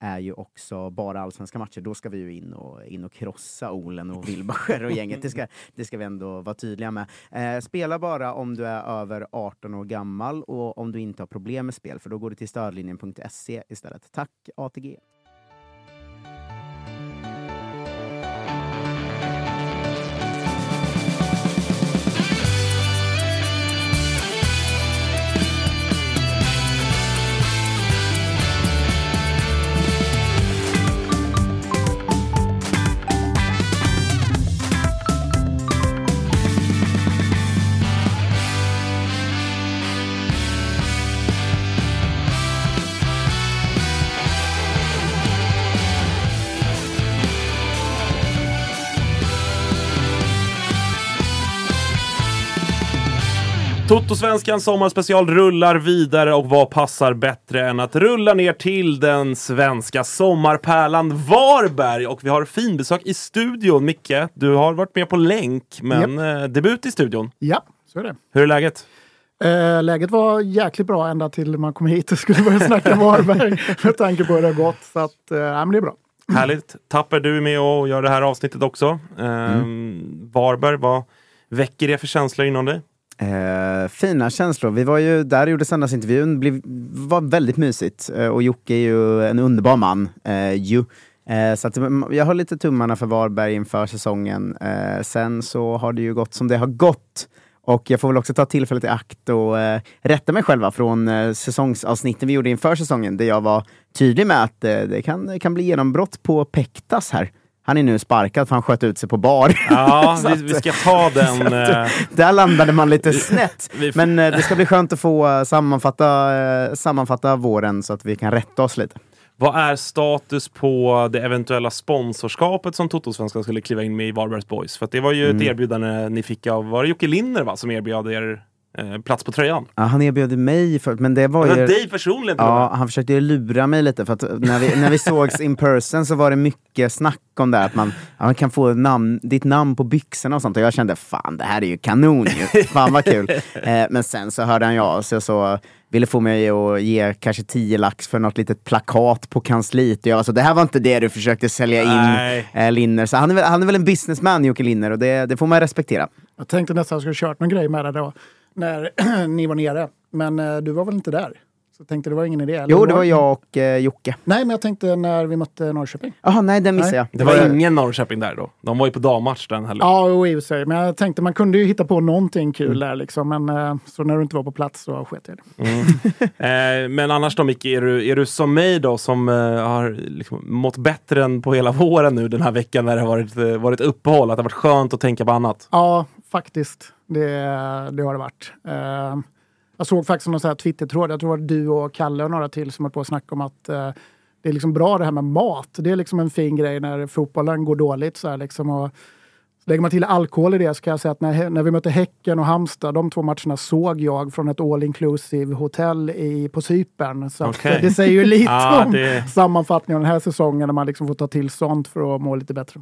är ju också bara allsvenska matcher. Då ska vi ju in och, in och krossa Olen och Wilbacher och gänget. Det ska, det ska vi ändå vara tydliga med. Eh, spela bara om du är över 18 år gammal och om du inte har problem med spel, för då går du till stödlinjen.se istället. Tack ATG! Toto-svenskan sommarspecial rullar vidare och vad passar bättre än att rulla ner till den svenska sommarpärlan Varberg och vi har finbesök i studion. Micke, du har varit med på länk men eh, debut i studion. Ja, så är det. Hur är läget? Eh, läget var jäkligt bra ända till man kom hit och skulle börja snacka Varberg med tanke på hur det har gått. Så att, eh, men det är bra. Härligt. Tapper, du är med och gör det här avsnittet också. Eh, Varberg, vad väcker det för känslor inom dig? Eh, fina känslor. Vi var ju där och gjorde söndagsintervjun. Blev, var väldigt mysigt. Eh, och Jocke är ju en underbar man. Eh, ju. Eh, så att, mm, jag har lite tummarna för Varberg inför säsongen. Eh, sen så har det ju gått som det har gått. Och jag får väl också ta tillfället i akt och eh, rätta mig själva från eh, säsongsavsnitten vi gjorde inför säsongen, där jag var tydlig med att eh, det kan, det kan bli genombrott på Pektas här. Han är nu sparkad för han sköt ut sig på bar. Ja, vi, vi ska ta den. att, eh, där landade man lite snett. Men eh, det ska bli skönt att få eh, sammanfatta, sammanfatta våren så att vi kan rätta oss lite. Vad är status på det eventuella sponsorskapet som Toto-svenskan skulle kliva in med i Varbergs Boys? För det var ju ett Mm. erbjudande ni fick av, var det Jocke Linner va, som erbjöd er plats på tröjan? Ja, han erbjöd mig, för, men det var ju... dig personligen och Ja, han försökte ju lura mig lite för att när vi, när vi sågs in person så var det mycket snack om det att man, ja, man kan få namn, ditt namn på byxorna och sånt och jag kände fan det här är ju kanon ju, fan vad kul. Eh, men sen så hörde han ja så jag så ville få mig att ge kanske 10 lax för något litet plakat på kansliet. Och jag var så, det här var inte det du försökte sälja in Nej. eh, Linner. Så han är, väl, han är väl en businessman Jocke Linner och det, det får man respektera. Jag tänkte nästan att jag skulle kört någon grej med det då, när ni var nere. Men eh, du var väl inte där? Så jag tänkte det var ingen idé. Eller Jo, det var jag och eh, Jocke. Nej, men jag tänkte när vi mötte Norrköping. Jaha, nej den missade Nej. jag. Det var ingen Norrköping där då. De var ju på dammatch den helgen. Ja, jo, i och för sig. Men jag tänkte man kunde ju hitta på någonting kul Mm. där liksom. Men eh, så när du inte var på plats så sket jag i det. Eh, men annars då Micke, är du, är du som mig då som eh, har liksom mått bättre än på hela våren nu den här veckan när det har varit, eh, varit uppehåll? Att det har varit skönt att tänka på annat? Ja, faktiskt. Det, det har det varit. Eh, jag såg faktiskt någon här Twitter-tråd, jag tror det var du och Kalle och några till som höll på att snacka om att eh, det är liksom bra det här med mat. Det är liksom en fin grej när fotbollen går dåligt. Så här liksom, och lägger man till alkohol i det så kan jag säga att när, när vi mötte Häcken och Halmstad, de två matcherna såg jag från ett all inclusive hotell i, på Cypern. Så Okej. det säger ju lite Ja, om det- sammanfattningen av den här säsongen när man liksom får ta till sånt för att må lite bättre.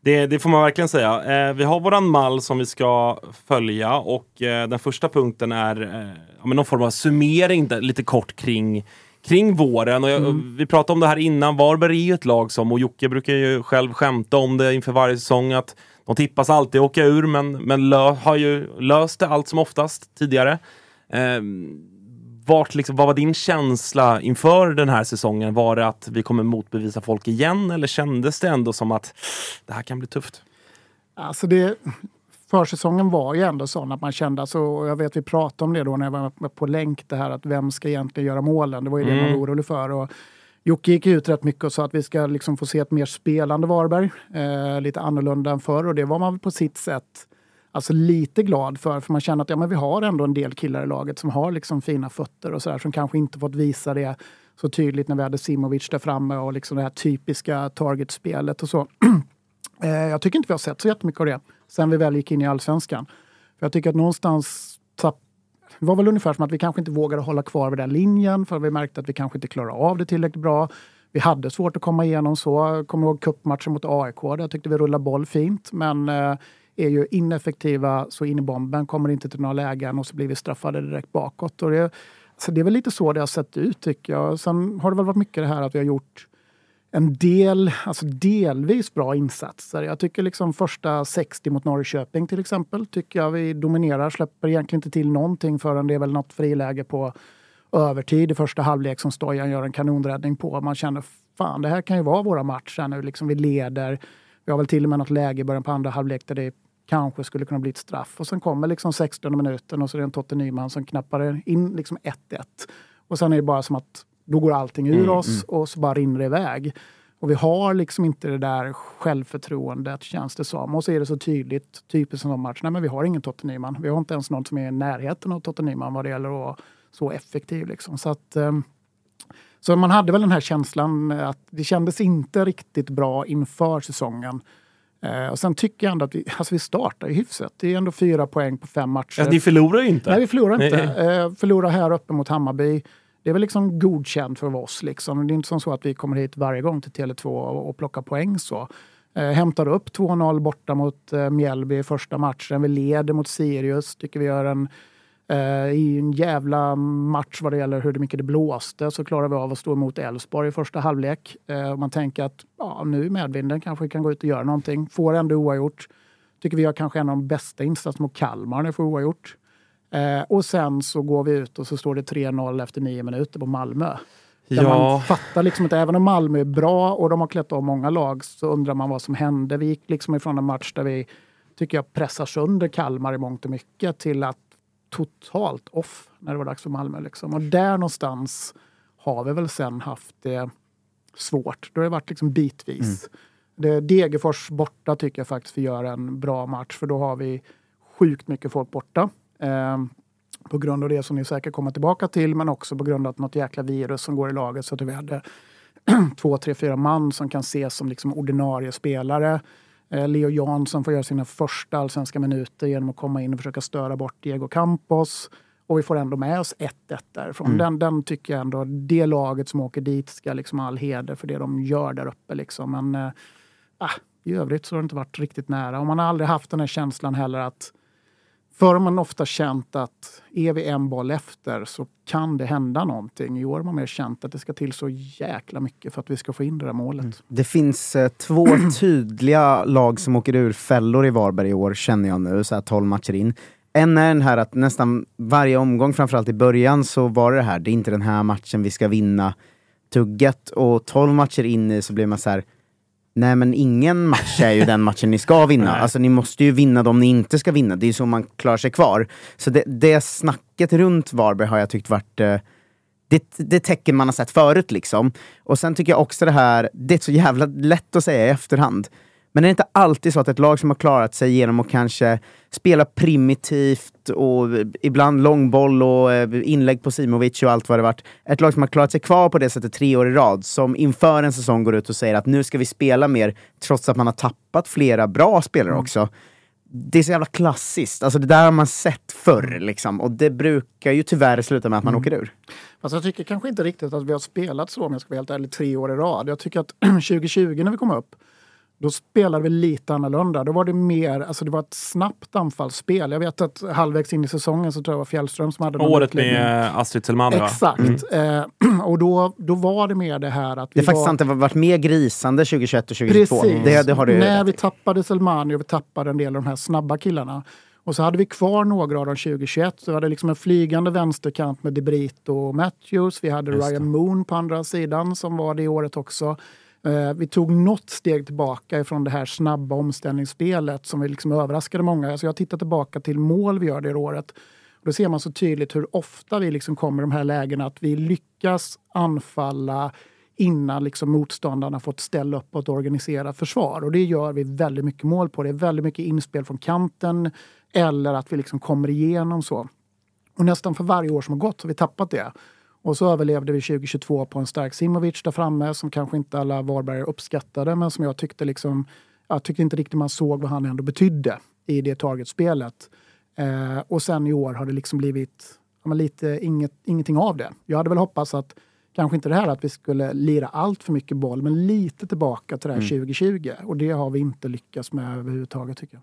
Det, det får man verkligen säga. Eh, vi har våran mall som vi ska följa och eh, den första punkten är eh, någon form av summering där, lite kort kring kring våren. Och jag, Vi pratade om det här innan. Varberg är ju ett lag som, och Jocke brukar ju själv skämta om det inför varje säsong, att de tippas alltid åka ur, men, men lö, har ju löst det allt som oftast tidigare. Eh, vart liksom, vad var din känsla inför den här säsongen? Var det att vi kommer motbevisa folk igen eller kändes det ändå som att det här kan bli tufft? Alltså det, försäsongen var ju ändå sån att man kände, alltså, och jag vet vi pratade om det då när jag var på länk, det här att vem ska egentligen göra målen? Det var ju det man var orolig för. Och Jocke gick ut rätt mycket och sa att vi ska liksom få se ett mer spelande Varberg, eh, lite annorlunda än förr och det var man på sitt sätt alltså lite glad för, för man känner att ja, men vi har ändå en del killar i laget som har liksom fina fötter och sådär som kanske inte fått visa det så tydligt när vi hade Simovic där framme och liksom det här typiska targetspelet och så. Eh, jag tycker inte vi har sett så jättemycket av det sen vi väl gick in i allsvenskan. För jag tycker att någonstans tapp, det var väl ungefär som att vi kanske inte vågade hålla kvar vid den linjen för vi märkte att vi kanske inte klarar av det tillräckligt bra. Vi hade svårt att komma igenom så. Jag kommer ihåg cupmatchen mot AIK där jag tyckte vi rullade boll fint men eh, är ju ineffektiva så in i bomben, kommer inte till några lägen och så blir vi straffade direkt bakåt. Och det, så det är väl lite så det har sett ut tycker jag. Sen har det väl varit mycket det här att vi har gjort en del, alltså delvis bra insatser. Jag tycker liksom första 60 mot Norrköping till exempel, tycker jag vi dominerar, släpper egentligen inte till någonting förrän det är väl något friläge på övertid i första halvlek som Stojan gör en kanonräddning på. Man känner fan det här kan ju vara våra match här nu, liksom vi leder. Vi har väl till och med något läge i början på andra halvlek där det kanske skulle kunna bli ett straff. Och sen kommer liksom 60 minuten och så är det en Totte Nyman som knappar in liksom 1-1. Och sen är det bara som att då går allting ur oss och så bara rinner det iväg. Och vi har liksom inte det där självförtroendet känns det som. Och så är det så tydligt, typiskt som match, nej men vi har ingen Totte Nyman. Vi har inte ens någon som är i närheten av Totte Nyman vad det gäller att vara så effektiv. Liksom. Så, att, ehm, så man hade väl den här känslan att det kändes inte riktigt bra inför säsongen. Eh, och sen tycker jag ändå att vi, alltså vi startar hyfsat. Det är ändå fyra poäng på fem matcher. Ja, ni förlorar ju inte. Nej, vi förlorar inte. Eh, förlorar här uppe mot Hammarby. Det är väl liksom godkänt för oss. Liksom. Det är inte som så att vi kommer hit varje gång till Tele2 och, och plockar poäng. så. Eh, hämtar upp 2-0 borta mot eh, Mjällby i första matchen. Vi leder mot Sirius. Tycker vi gör en, i en jävla match vad det gäller hur mycket det blåste så klarar vi av att stå emot Elfsborg i första halvlek. Eh, och man tänker att ja, nu i medvinden kanske vi kan gå ut och göra någonting. Får ändå oavgjort. Tycker vi har kanske en av de bästa insatserna mot Kalmar när vi får oavgjort. Eh, och sen så går vi ut och så står det 3-0 efter nio minuter på Malmö. Där Ja. man fattar liksom att även om Malmö är bra och de har klätt av många lag så undrar man vad som hände. Vi gick liksom ifrån en match där vi, tycker jag, pressar sönder Kalmar i mångt och mycket till att totalt off när det var dags för Malmö. Liksom. Och där någonstans har vi väl sen haft det svårt. Då har det varit liksom bitvis. Det, Degerfors borta tycker jag faktiskt vi gör en bra match för då har vi sjukt mycket folk borta. Eh, på grund av det som ni säkert kommer tillbaka till men också på grund av att något jäkla virus som går i laget så att vi hade två, tre, fyra man som kan ses som liksom ordinarie spelare. Eh, Leo Jansson får göra sina första allsvenska minuter genom att komma in och försöka störa bort Diego Campos. Och vi får ändå med oss 1-1 därifrån. Den, den tycker jag ändå, det laget som åker dit ska liksom all heder för det de gör där uppe. Liksom. Men ah, i övrigt så har det inte varit riktigt nära. Och man har aldrig haft den här känslan heller att Förr har man ofta känt att är vi en boll efter så kan det hända någonting. I år har man mer känt att det ska till så jäkla mycket för att vi ska få in det där målet. Det finns eh, två tydliga lag som åker ur fällor i Varberg i år, känner jag nu, så här 12 matcher in. En är den här att nästan varje omgång, framförallt i början, så var det här, det är inte den här matchen vi ska vinna tugget. Och 12 matcher in i så blir man så här, nej men ingen match är ju den matchen ni ska vinna. Alltså ni måste ju vinna de ni inte ska vinna, det är så man klarar sig kvar. Så det, det snacket runt Varberg har jag tyckt varit eh, det, det tecken man har sett förut liksom. Och sen tycker jag också det här, det är så jävla lätt att säga i efterhand. Men är det inte alltid så att ett lag som har klarat sig genom att kanske spela primitivt och ibland långboll och eh, inlägg på Simovic och allt vad det varit. Ett lag som har klarat sig kvar på det sättet tre år i rad, som inför en säsong går ut och säger att nu ska vi spela mer, trots att man har tappat flera bra spelare också. Det är så jävla klassiskt, alltså det där har man sett förr liksom. Och det brukar ju tyvärr sluta med att man åker ur. Alltså jag tycker kanske inte riktigt att vi har spelat så om jag ska vara helt ärlig, tre år i rad. Jag tycker att 2020 när vi kom upp, då spelade vi lite annorlunda. Då var det mer, alltså det var ett snabbt anfallsspel. Jag vet att halvvägs in i säsongen så tror jag det var Fjällström som hade Året med Astrid Selman va? Exakt. Eh, och då, då var det mer det här att Det vi är faktiskt var... sant, det har varit mer grisande 2021 och 2022. Precis. Det, det har du När vi tappade Selmani och vi tappade en del av de här snabba killarna. Och så hade vi kvar några av dem 2021. Så vi hade liksom en flygande vänsterkant med Debrito och Matthews. Vi hade Ryan Moon på andra sidan som var det året också. Eh, vi tog något steg tillbaka ifrån det här snabba omställningsspelet som vi liksom överraskade många. Alltså jag tittar tillbaka till mål vi gör det året. Då ser man så tydligt hur ofta vi liksom kommer i de här lägena att vi lyckas anfalla innan liksom motståndarna fått ställa upp på ett organiserat försvar. Och det gör vi väldigt mycket mål på. Det är väldigt mycket inspel från kanten eller att vi liksom kommer igenom så. Och nästan för varje år som har gått har vi tappat det. Och så överlevde vi 2022 på en stark Simovic där framme som kanske inte alla Varbergare uppskattade men som jag tyckte liksom, jag tyckte inte riktigt man såg vad han ändå betydde i det targetspelet. Eh, och sen i år har det liksom blivit ja, lite inget, ingenting av det. Jag hade väl hoppats att kanske inte det här att vi skulle lira allt för mycket boll men lite tillbaka till det här 2020 och det har vi inte lyckats med överhuvudtaget tycker jag.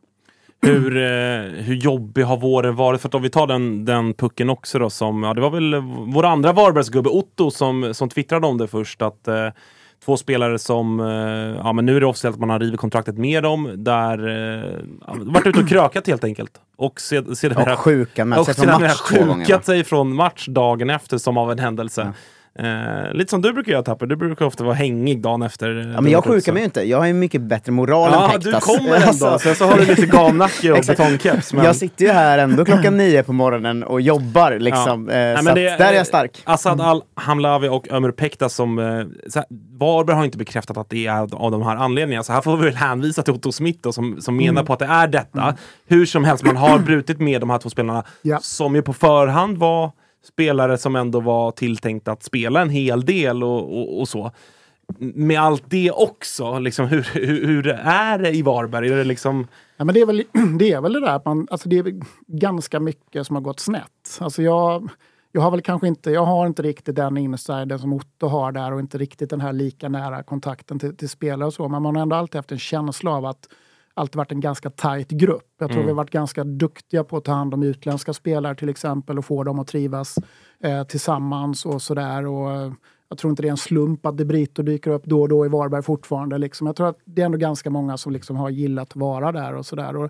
Hur, eh, hur jobbig har våren varit? För att om vi tar den, den pucken också då som, ja det var väl vår andra Varbergsgubbe Otto som, som twittrade om det först att eh, två spelare som, eh, ja men nu är det officiellt att man har rivit kontraktet med dem, där, eh, ja, varit ute och krökat helt enkelt. Och sed- sedermera Och sjuka med och sig från sedermera match två gånger. va? sjukat sig från match dagen efter som av en händelse. Eh, lite som du brukar göra Tapper, du brukar ofta vara hängig dagen efter. eh, Ja, men jag sjukar mig ju inte, jag har ju mycket bättre moral Ja, än du Pektas. kommer ändå. Alltså, Sen så har du lite gamnacke och betongkeps. Men... Jag sitter ju här ändå klockan nio på morgonen och jobbar liksom. Eh, Nej, så det- där är jag stark. Assad Al-Hamlawi och Ömer Pekta som... Eh, Varberg har inte bekräftat att det är av, de här anledningarna, så här får vi väl hänvisa till Otto Smith då, som, som menar Mm. på att det är detta. Hur som helst, man har brutit med de här två spelarna Ja. som ju på förhand var spelare som ändå var tilltänkta att spela en hel del och, och, och så. Med allt det också, liksom, hur, hur, hur är det i Varberg? Är det liksom... Ja, men det, är väl, det är väl det där att man, alltså det är ganska mycket som har gått snett. Alltså jag, jag har väl kanske inte, jag har inte riktigt den insidern som Otto har där och inte riktigt den här lika nära kontakten till, till spelare och så. Men man har ändå alltid haft en känsla av att alltid varit en ganska tajt grupp. Jag tror vi har varit ganska duktiga på att ta hand om utländska spelare till exempel och få dem att trivas eh, tillsammans och sådär. Och, eh, jag tror inte det är en slump att Debrito dyker upp då och då i Varberg fortfarande. Liksom. Jag tror att det är ändå ganska många som liksom har gillat att vara där och sådär.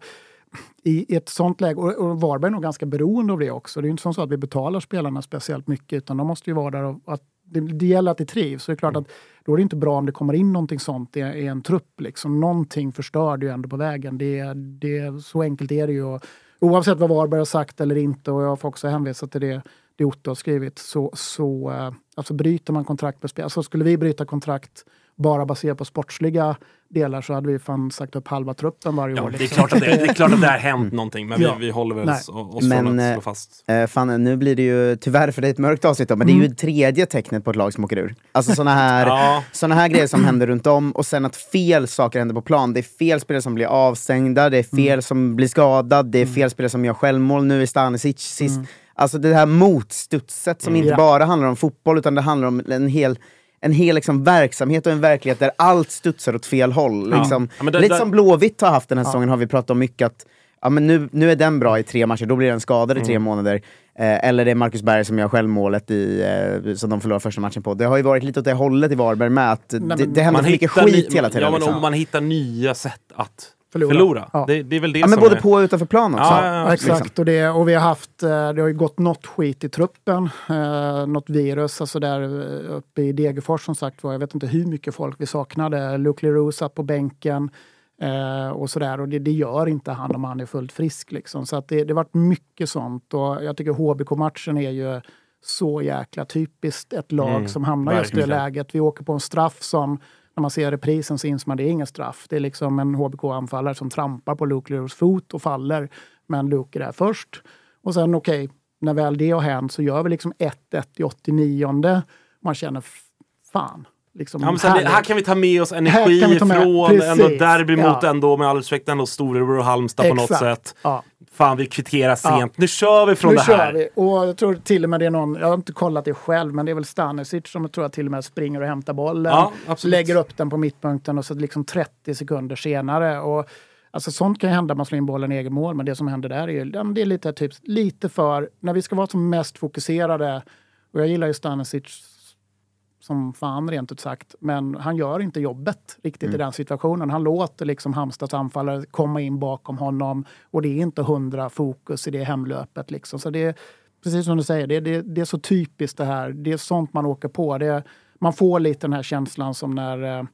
I ett sånt läge, och, och Varberg är nog ganska beroende av det också. Det är inte så att vi betalar spelarna speciellt mycket utan de måste ju vara där och att det, det gäller att det trivs. Så det är klart att då är det inte bra om det kommer in någonting sånt i, i en trupp. Liksom. Någonting förstör det ju ändå på vägen. Det, det, så enkelt är det ju. Och oavsett vad Varberg har sagt eller inte, och jag får också hänvisa till det, det Otto har skrivit, så, så eh, alltså bryter man kontrakt med spelare. Alltså skulle vi bryta kontrakt bara baserat på sportsliga delar så hade vi fan sagt upp halva truppen varje Ja, år. det, är liksom. klart att det, det är klart att det har hänt någonting, men Ja. vi, vi håller väl oss oss Men, från att eh, slå fast. Eh, fan, nu blir det ju tyvärr för dig ett mörkt avsnitt då, men det är ju Mm. tredje tecknet på ett lag som åker ur. Alltså såna här, Ja. såna här grejer som händer runt om och sen att fel saker händer på plan. Det är fel spelare som blir avstängda, det är fel Mm. som blir skadad, det är fel spelare som gör självmål nu i Stanisic sist. Alltså det här motstudset som inte Mm. Ja. bara handlar om fotboll utan det handlar om en hel en hel liksom, verksamhet och en verklighet där allt studsar åt fel håll. Ja. Liksom. Ja, det- Lite det- som Blåvitt har haft den här säsongen har vi pratat om mycket att ja, men nu, nu är den bra i tre matcher, då blir den skadad i tre månader. Eh, eller det är Marcus Berg som gör självmålet i, eh, som de förlorar första matchen på. Det har ju varit lite åt det hållet i Varberg med, att det, men- det händer mycket skit ny- hela tiden. Ja, men liksom. om man hittar nya sätt att Förlora. Förlora. Ja. Det, det är väl det Ja, men som både är... på och utanför plan också. Ja, ja, ja. Ja, exakt. Och, det, och vi har haft, eh, det har ju gått något skit i truppen. Eh, något virus, alltså där eh, uppe i Degerfors som sagt var. Jag vet inte hur mycket folk vi saknade. Luke Leroux på bänken. Eh, och sådär. Och det, det gör inte han om han är fullt frisk. Liksom. Så att det, det har varit mycket sånt. Och jag tycker HBK-matchen är ju så jäkla typiskt ett lag Mm, som hamnar just i det läget. Vi åker på en straff som när man ser reprisen så inser man att det är inget straff. Det är liksom en HBK-anfallare som trampar på Luke Leroux fot och faller. Men Luke är där först. Och sen okej, när väl det har hänt så gör vi liksom 1-1 i 89. Man känner fan. Liksom, Ja, sen, det, här kan vi ta med oss Här energi med- från precis. ändå derby mot Ja. ändå med all respekt ändå Storebror och Halmstad på något Exakt. sätt. Ja. Fan vi kvitterar Ja. sent. Nu kör vi från nu det här. vi. Och jag tror till och med det är någon, jag har inte kollat det själv, men det är väl Stanisic som jag tror jag till och med springer och hämtar bollen. Ja, lägger upp den på mittpunkten och så liksom 30 sekunder senare. Och, alltså sånt kan ju hända, man slår in bollen i egen mål, men det som händer där är ju, ja, det är lite, typ, lite för, när vi ska vara som mest fokuserade, och jag gillar ju Stanisic som fan rent ut sagt. Men han gör inte jobbet riktigt i den situationen. Han låter liksom Halmstads anfallare komma in bakom honom och det är inte hundra fokus i det hemlöpet. Liksom. Så det är precis som du säger, det, det, det är så typiskt det här. Det är sånt man åker på. Det, man får lite den här känslan som när, eh,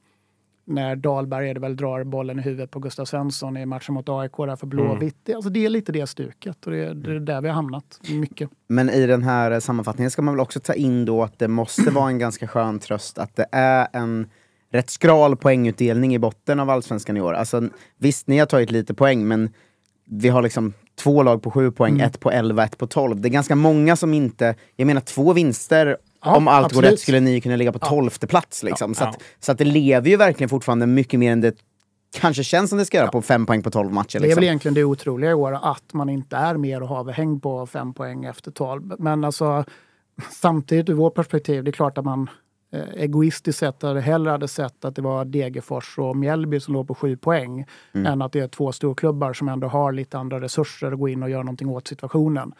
när Dahlberg är det väl drar bollen i huvudet på Gustav Svensson i matchen mot AIK där för Blåvitt. Det, alltså det är lite det stuket och det, det är där vi har hamnat mycket. Men i den här sammanfattningen ska man väl också ta in då att det måste vara en ganska skön tröst att det är en rätt skral poängutdelning i botten av Allsvenskan i år. Alltså, visst, ni har tagit lite poäng, men vi har liksom två lag på sju poäng, Mm. ett på 11, ett på 12. Det är ganska många som inte... Jag menar två vinster, Ja, om allt går absolut. rätt skulle ni kunna ligga på tolfte plats. Liksom. så, att, så att det lever ju verkligen fortfarande mycket mer än det kanske känns som det ska göra på fem poäng på 12 matcher. Det är väl Liksom. egentligen det otroliga i år att man inte är mer och har häng på fem poäng efter 12. Men alltså samtidigt ur vårt perspektiv, det är klart att man eh, egoistiskt sett hade hellre hade sett att det var Degerfors och Mjällby som låg på sju poäng än att det är två storklubbar som ändå har lite andra resurser att gå in och göra någonting åt situationen.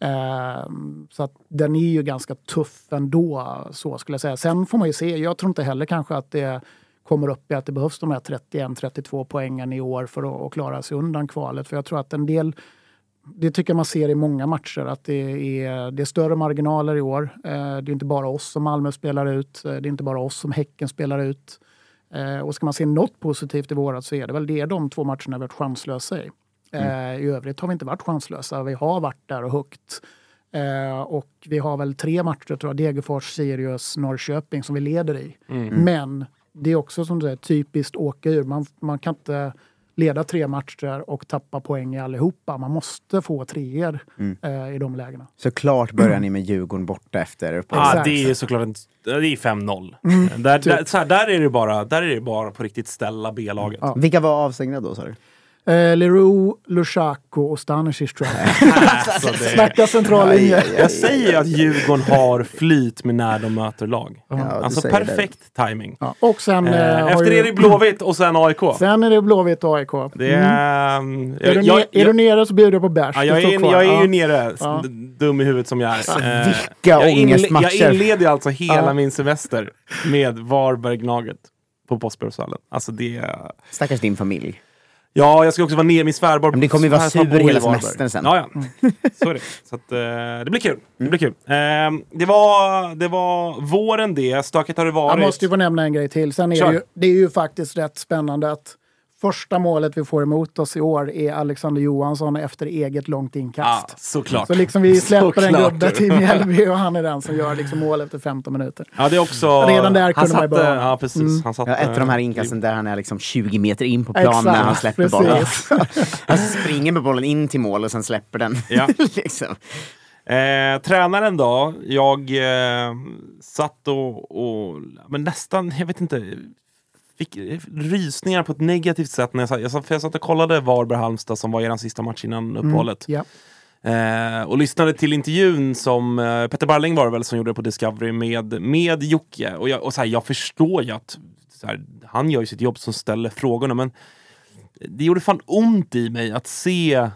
Ehm, så att den är ju ganska tuff ändå, så skulle jag säga. Sen får man ju se, jag tror inte heller kanske att det kommer upp i att det behövs de här 31-32 poängen i år för att, klara sig undan kvalet. För jag tror att en del, det tycker jag man ser i många matcher, att det är, det är större marginaler i år. Ehm, det är inte bara oss som Malmö spelar ut, eh, det är inte bara oss som Häcken spelar ut. Ehm, och ska man se något positivt i vårat så är det väl det de två matcherna vi har varit chanslösa i. Eh, I övrigt har vi inte varit chanslösa. Vi har varit där och högt. Eh, och vi har väl tre matcher, tror jag, Degerfors, Sirius, Norrköping som vi leder i. Men det är också som du säger, typiskt åka ur. Man, man kan inte leda tre matcher och tappa poäng i allihopa. Man måste få treor eh, i de lägena. Såklart börjar ni med Djurgården borta efter Ja, Exakt. det är såklart en, det är 5-0. Mm, där, typ. där, här, där, är det bara, där är det bara på riktigt ställa B-laget. Ja. Vilka var avstängda då, sa du? Eh, Leroux, Lushaku och Stanisic tror jag. Alltså, Snacka central linje. jag säger att Djurgården har flyt med när de möter lag. Ja, alltså säger det. perfekt timing. Ja, och sen, eh, Eh, efter ju, det är det Blåvitt och sen AIK. Sen är det Blåvitt och AIK. Det är... mm, Är, du, jag, är du nere så bjuder jag på bärs. Ja, jag, är, jag är ju nere, dum i huvudet som jag är. Eh, vilka jag, ångestmatcher. jag inleder alltså hela Ja. min semester med Varberg-Gnaget på Postbördsvallen. Alltså det... Stackars din familj. Ja, jag ska också vara nere, min svärbar. Men det kommer ju vara sur hela semestern sen. Ja, ja. Så är det. Så att, eh, det blir kul. Det blir kul. Eh, det, var, det var våren det, stökigt har det varit. Jag måste ju få nämna en grej till. Sen är det, ju, det är ju faktiskt rätt spännande att första målet vi får emot oss i år är Alexander Johansson efter eget långt Ja, inkast. såklart. Så liksom vi släpper en Såklart. gubbe till Mjällby och han är den som gör liksom mål efter 15 minuter. Ja, det är också... Redan där han kunde man ju satte, börja. Ja, precis. Mm. Han satte, Ja, ett av de här inkasten där han är liksom 20 meter in på plan när han släpper bollen. precis. Han springer med bollen in till mål och sen släpper den. Ja. liksom. Eh, tränaren då, jag eh, satt och, och men nästan, jag vet inte, fick rysningar på ett negativt sätt när jag satt, jag satt, jag satt och kollade Varberg-Halmstad som var er sista match innan uppehållet. Ja. Eh, och lyssnade till intervjun som eh, Petter Barling var det väl som gjorde på Discovery med, med Jocke. Och, jag, och så här, jag förstår ju att här, han gör ju sitt jobb som ställer frågorna men det gjorde fan ont i mig att se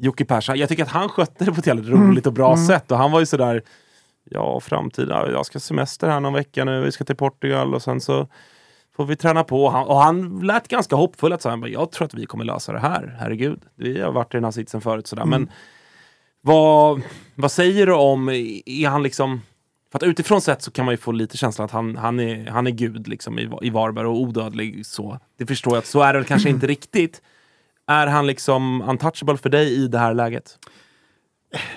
Jocke Persson. Jag tycker att han skötte det på ett jävligt roligt och bra sätt. Och han var ju sådär, ja framtida, jag ska semester här någon vecka nu, vi ska till Portugal och sen så får vi träna på. Och han, och han lät ganska hoppfull. Att så han bara, jag tror att vi kommer lösa det här. Herregud, vi har varit i den här sitsen förut. Sådär. Mm. Men vad, vad säger du om, är han liksom för att utifrån sett så kan man ju få lite känslan att han, han, är, han är gud liksom i, i Varberg och odödlig. Så. Det förstår jag att så är det kanske inte riktigt. Är han liksom untouchable för dig i det här läget?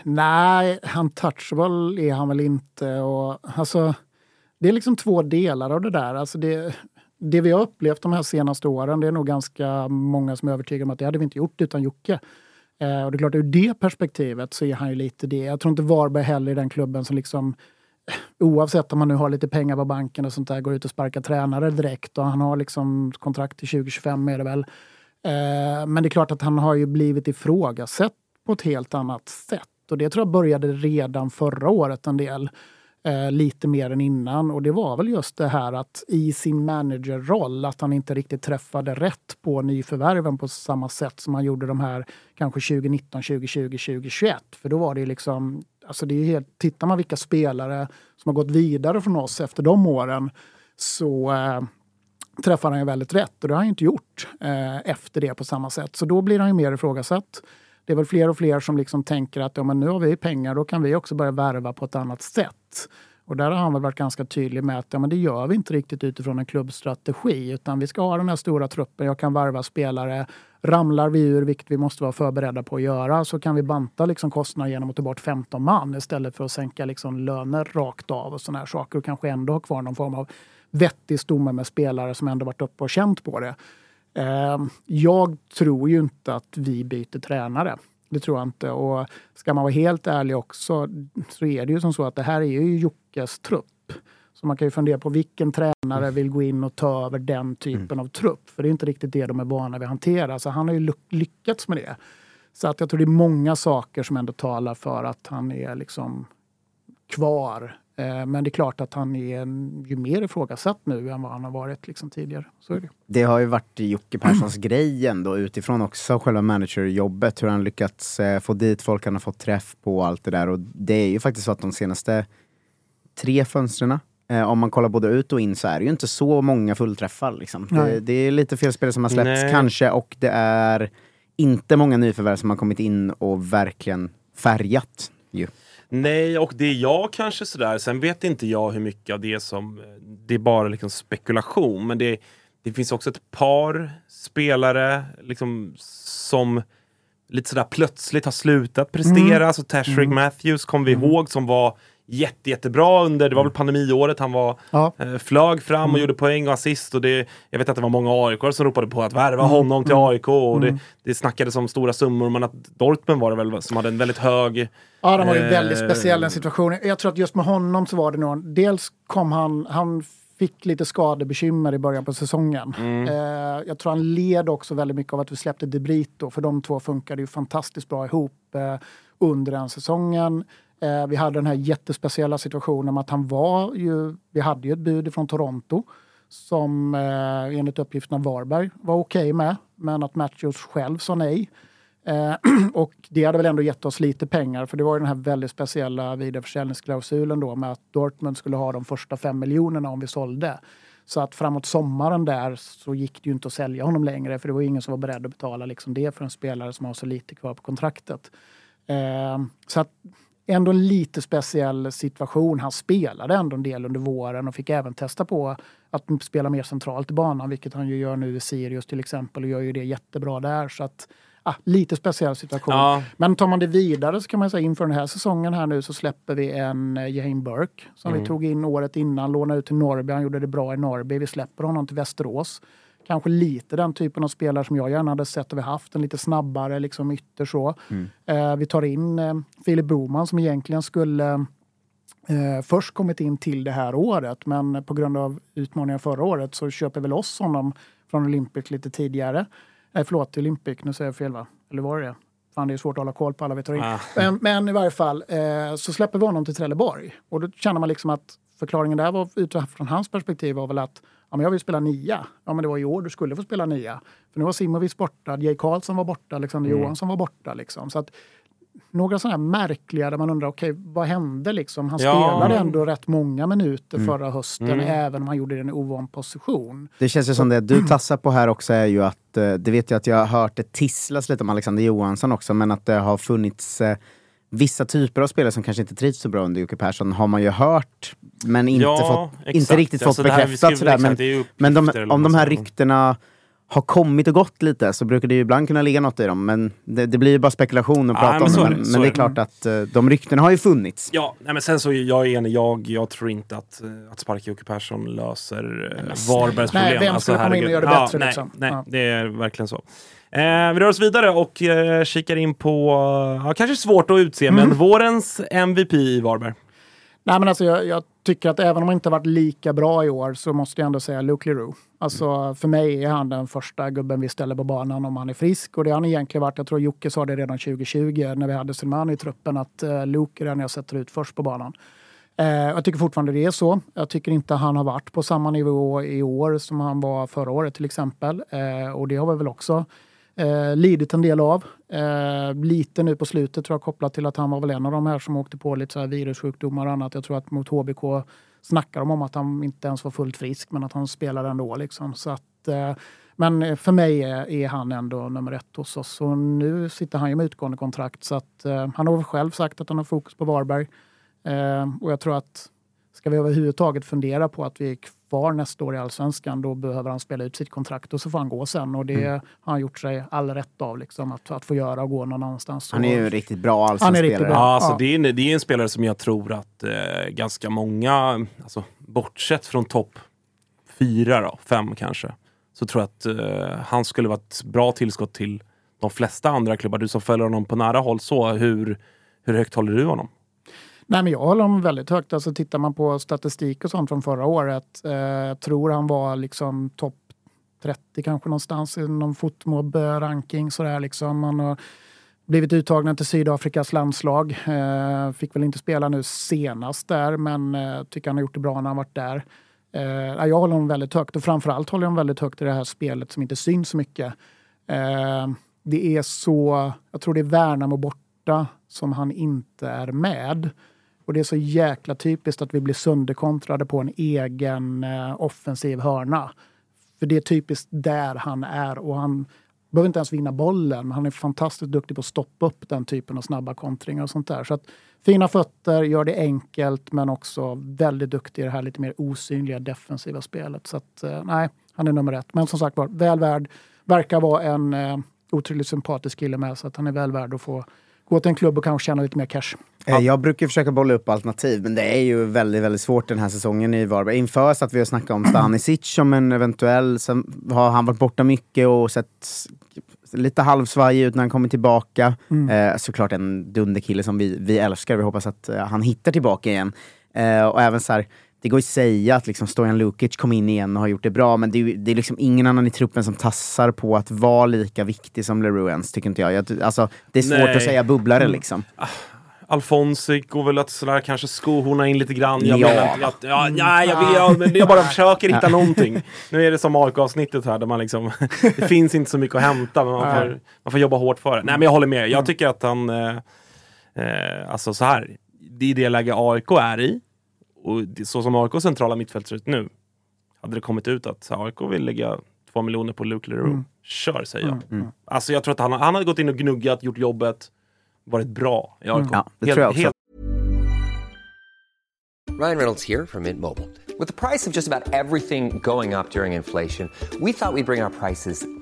Nej, untouchable är han väl inte. Och, alltså, det är liksom två delar av det där. Alltså det, det vi har upplevt de här senaste åren, det är nog ganska många som är övertygade om att det hade vi inte gjort utan Jocke. Eh, och det är klart, ur det perspektivet så är han ju lite det. Jag tror inte Varberg heller är den klubben som liksom eh, oavsett om man nu har lite pengar på banken och sånt där, går ut och sparkar tränare direkt och han har liksom kontrakt till 2025 är det väl. Eh, men det är klart att han har ju blivit ifrågasatt på ett helt annat sätt. Och det tror jag började redan förra året en del. Eh, lite mer än innan. Och det var väl just det här att i sin managerroll att han inte riktigt träffade rätt på nyförvärven på samma sätt som han gjorde de här kanske 2019, 2020, 2021. För då var det ju liksom, alltså det är helt, tittar man vilka spelare som har gått vidare från oss efter de åren så eh, träffar han ju väldigt rätt och det har han inte gjort eh, efter det på samma sätt. Så då blir han ju mer ifrågasatt. Det är väl fler och fler som liksom tänker att ja, men nu har vi pengar, då kan vi också börja värva på ett annat sätt. Och där har han väl varit ganska tydlig med att ja, men det gör vi inte riktigt utifrån en klubbstrategi utan vi ska ha den här stora truppen, jag kan varva spelare. Ramlar vi ur, vilket vi måste vara förberedda på att göra, så kan vi banta liksom kostnader genom att ta bort 15 man istället för att sänka liksom löner rakt av och såna här saker och kanske ändå ha kvar någon form av vettig stomme med spelare som ändå varit uppe och känt på det. Ehm, jag tror ju inte att vi byter tränare. Det tror jag inte. Och ska man vara helt ärlig också så är det ju som så att det här är ju Jockes trupp. Så man kan ju fundera på vilken tränare vill gå in och ta över den typen av trupp. För det är inte riktigt det de är vana vid att hantera. Så han har ju lyckats med det. Så att jag tror det är många saker som ändå talar för att han är liksom kvar. Eh, Men det är klart att han är en, ju mer ifrågasatt nu än vad han har varit liksom tidigare. Så är det. Det har ju varit Jocke Perssons grej ändå utifrån också själva managerjobbet. Hur han lyckats eh, få dit folk, han har fått träff på och allt det där. Och det är ju faktiskt så att de senaste tre fönstren eh, om man kollar både ut och in så är det ju inte så många fullträffar. Liksom. Det, det är lite fel spelare som har släppts Nej. kanske och det är inte många nyförvärv som har kommit in och verkligen färgat. Ju. Nej, och det är jag kanske sådär. Sen vet inte jag hur mycket av det som... eh, Det är bara liksom spekulation. Men det, det finns också ett par spelare liksom, som lite sådär plötsligt har slutat prestera. Mm. Alltså Tashrik Matthews kommer vi ihåg som var jätte, jättebra under, det var väl pandemiåret, han var, Ja. eh, flög fram Mm. och gjorde poäng och assist. Och det, jag vet att det var många AIK som ropade på att värva Mm. honom till AIK. Och det, det snackades om stora summor, men att Dortmund var det väl som hade en väldigt hög Ja, de var ju Eh, väldigt speciell den situationen. Jag tror att just med honom så var det nog... Dels kom han... Han fick lite skadebekymmer i början på säsongen. Eh, jag tror han led också väldigt mycket av att vi släppte Debrito, för de två funkade ju fantastiskt bra ihop eh, under den säsongen. Eh, vi hade den här jättespeciella situationen med att han var ju... Vi hade ju ett bud från Toronto som eh, enligt uppgifterna Varberg var okej med, men att Matthews själv sa nej. Eh, och det hade väl ändå gett oss lite pengar för det var ju den här väldigt speciella vidareförsäljningsklausulen då med att Dortmund skulle ha de första fem miljonerna om vi sålde. Så att framåt sommaren där så gick det ju inte att sälja honom längre för det var ju ingen som var beredd att betala liksom det för en spelare som har så lite kvar på kontraktet. Eh, så att ändå en lite speciell situation. Han spelade ändå en del under våren och fick även testa på att spela mer centralt i banan, vilket han ju gör nu i Sirius till exempel och gör ju det jättebra där. Så att, ah, lite speciell situation. Ja. Men tar man det vidare så kan man säga inför den här säsongen här nu så släpper vi en eh, Jahin Burke som vi tog in året innan, lånade ut till Norrby. Han gjorde det bra i Norrby. Vi släpper honom till Västerås. Kanske lite den typen av spelare som jag gärna hade sett att vi haft. En lite snabbare liksom ytter så. Eh, vi tar in eh, Filip Boman som egentligen skulle eh, först kommit in till det här året men på grund av utmaningar förra året så köper vi loss honom från Olympic lite tidigare. Eh, förlåt, Olympic, nu säger jag fel va? Eller var det det? Fan, det är svårt att hålla koll på alla vi tar in. Ah. Men, men i varje fall eh, så släpper vi honom till Trelleborg. Och då känner man liksom att förklaringen där var, utifrån hans perspektiv var väl att ja, men jag vill spela nia. Ja, men det var i år du skulle få spela nia. För nu var Simovic borta, Jay Karlsson var borta, Alexander Johansson var borta. Liksom. Så att några sådana här märkliga där man undrar, okej, okay, vad hände liksom? Han Ja. spelade ändå rätt många minuter förra hösten, Mm. även om han gjorde det i en ovan position. Det känns ju som det du tassar på här också är ju att, eh, det vet jag att jag har hört det tisslas lite om Alexander Johansson också, men att det har funnits eh, vissa typer av spelare som kanske inte trivs så bra under Jocke Persson har man ju hört, men inte, Ja, fått, exakt. inte riktigt fått Alltså vi bekräftat sådär. exakt, Men, är men de, om de här ryktena har kommit och gått lite så brukar det ju ibland kunna ligga något i dem. Men det, det blir ju bara spekulation att Ja, prata men om så det. är Men, det, men så det är är klart att eh, de ryktena har ju funnits. Ja, nej, men sen så är jag enig. Jag, jag tror inte att, eh, att sparka Jocke Persson löser eh, Varbergs Nej, problem. vem skulle komma in och göra det bättre, nej, liksom? Nej, Ja. det är verkligen så. Eh, vi rör oss vidare och eh, kikar in på, eh, ja, kanske svårt att utse, Mm. men vårens MVP i Varberg. Nej, men alltså, jag, jag tycker att även om han inte varit lika bra i år så måste jag ändå säga Luke Leroux. Alltså, för mig är han den första gubben vi ställer på banan om han är frisk. Och det har han egentligen varit. Jag tror Jocke sa det redan 2020 när vi hade Selmani i truppen att uh, Luke är den jag sätter ut först på banan. Eh, jag tycker fortfarande det är så. Jag tycker inte han har varit på samma nivå i år som han var förra året till exempel. Eh, och det har vi väl också eh, lidit en del av. Eh, lite nu på slutet tror jag kopplat till att han var väl en av de här som åkte på lite så här virussjukdomar och annat. Jag tror att mot HBK snackar de om att han inte ens var fullt frisk men att han spelar ändå. Liksom. Så att, eh, men för mig är, är han ändå nummer ett hos oss. Och nu sitter han ju med utgående kontrakt så att eh, han har själv sagt att han har fokus på Varberg. Eh, och jag tror att ska vi överhuvudtaget fundera på att vi är kvar nästa år i Allsvenskan, då behöver han spela ut sitt kontrakt och så får han gå sen. Och det har han gjort sig all rätt av, liksom, att, att få göra och gå någon annanstans. Han är ju en riktigt bra Han är allsvensk riktigt spelare. bra. Ja, alltså Ja. Det, är en, det är en spelare som jag tror att eh, ganska många, alltså, bortsett från topp fyra, då, fem kanske, så tror jag att eh, han skulle vara ett bra tillskott till de flesta andra klubbar. Du som följer honom på nära håll, så hur, hur högt håller du honom? Nej, men jag håller honom väldigt högt. Alltså, tittar man på statistik och sånt från förra året, eh, jag tror han var liksom topp 30 kanske någonstans i någon fotmobb-ranking. Sådär, liksom. Han har blivit uttagna till Sydafrikas landslag. Eh, fick väl inte spela nu senast där, men eh, tycker han har gjort det bra när han varit där. Eh, jag håller honom väldigt högt och framförallt håller jag honom väldigt högt i det här spelet som inte syns så mycket. Eh, det är så, jag tror det är Värnamo borta som han inte är med. Och det är så jäkla typiskt att vi blir sönderkontrade på en egen eh, offensiv hörna. För det är typiskt där han är och han behöver inte ens vinna bollen, men han är fantastiskt duktig på att stoppa upp den typen av snabba kontringar och sånt där. Så att fina fötter, gör det enkelt, men också väldigt duktig i det här lite mer osynliga defensiva spelet. Så att eh, nej, han är nummer ett. Men som sagt var, väl värd. Verkar vara en eh, otroligt sympatisk kille med, så att han är väl värd att få gå till en klubb och kanske tjäna lite mer cash. Eh, Jag brukar försöka bolla upp alternativ, men det är ju väldigt, väldigt svårt den här säsongen i Varberg. Inför så att vi har snackat om Stanisic som en eventuell, sen har han varit borta mycket och sett lite halvsvajig ut när han kommer tillbaka. Eh, såklart en dunderkille som vi, vi älskar, vi hoppas att eh, han hittar tillbaka igen. Eh, och även så här, det går ju att säga att liksom Stojan Lukic kom in igen och har gjort det bra, men det är, det är liksom ingen annan i truppen som tassar på att vara lika viktig som Leroux ens, tycker inte jag. jag alltså, det är svårt Nej. att säga bubblare liksom. Alfonsi går väl att sådär kanske skohorna in lite grann. Jag Ja. menar att, ja, nej, jag, vill, jag, jag bara försöker hitta någonting. Nu är det som AIK-avsnittet här där man liksom, det finns inte så mycket att hämta men man får, man får jobba hårt för det. Nej men jag håller med. Jag tycker att han, eh, eh, alltså så här, det är det läge AIK är i. Och så som AIK centrala mittfält ser ut nu, hade det kommit ut att AIK vill lägga två miljoner på Luke Leroux, kör säger jag. Alltså jag tror att han, han hade gått in och gnuggat, gjort jobbet, varit bra i AIK. Ja, det tror jag också. helt Ryan Reynolds here from Mint Mobile. With the price of just about everything going up during inflation, we thought we'd bring our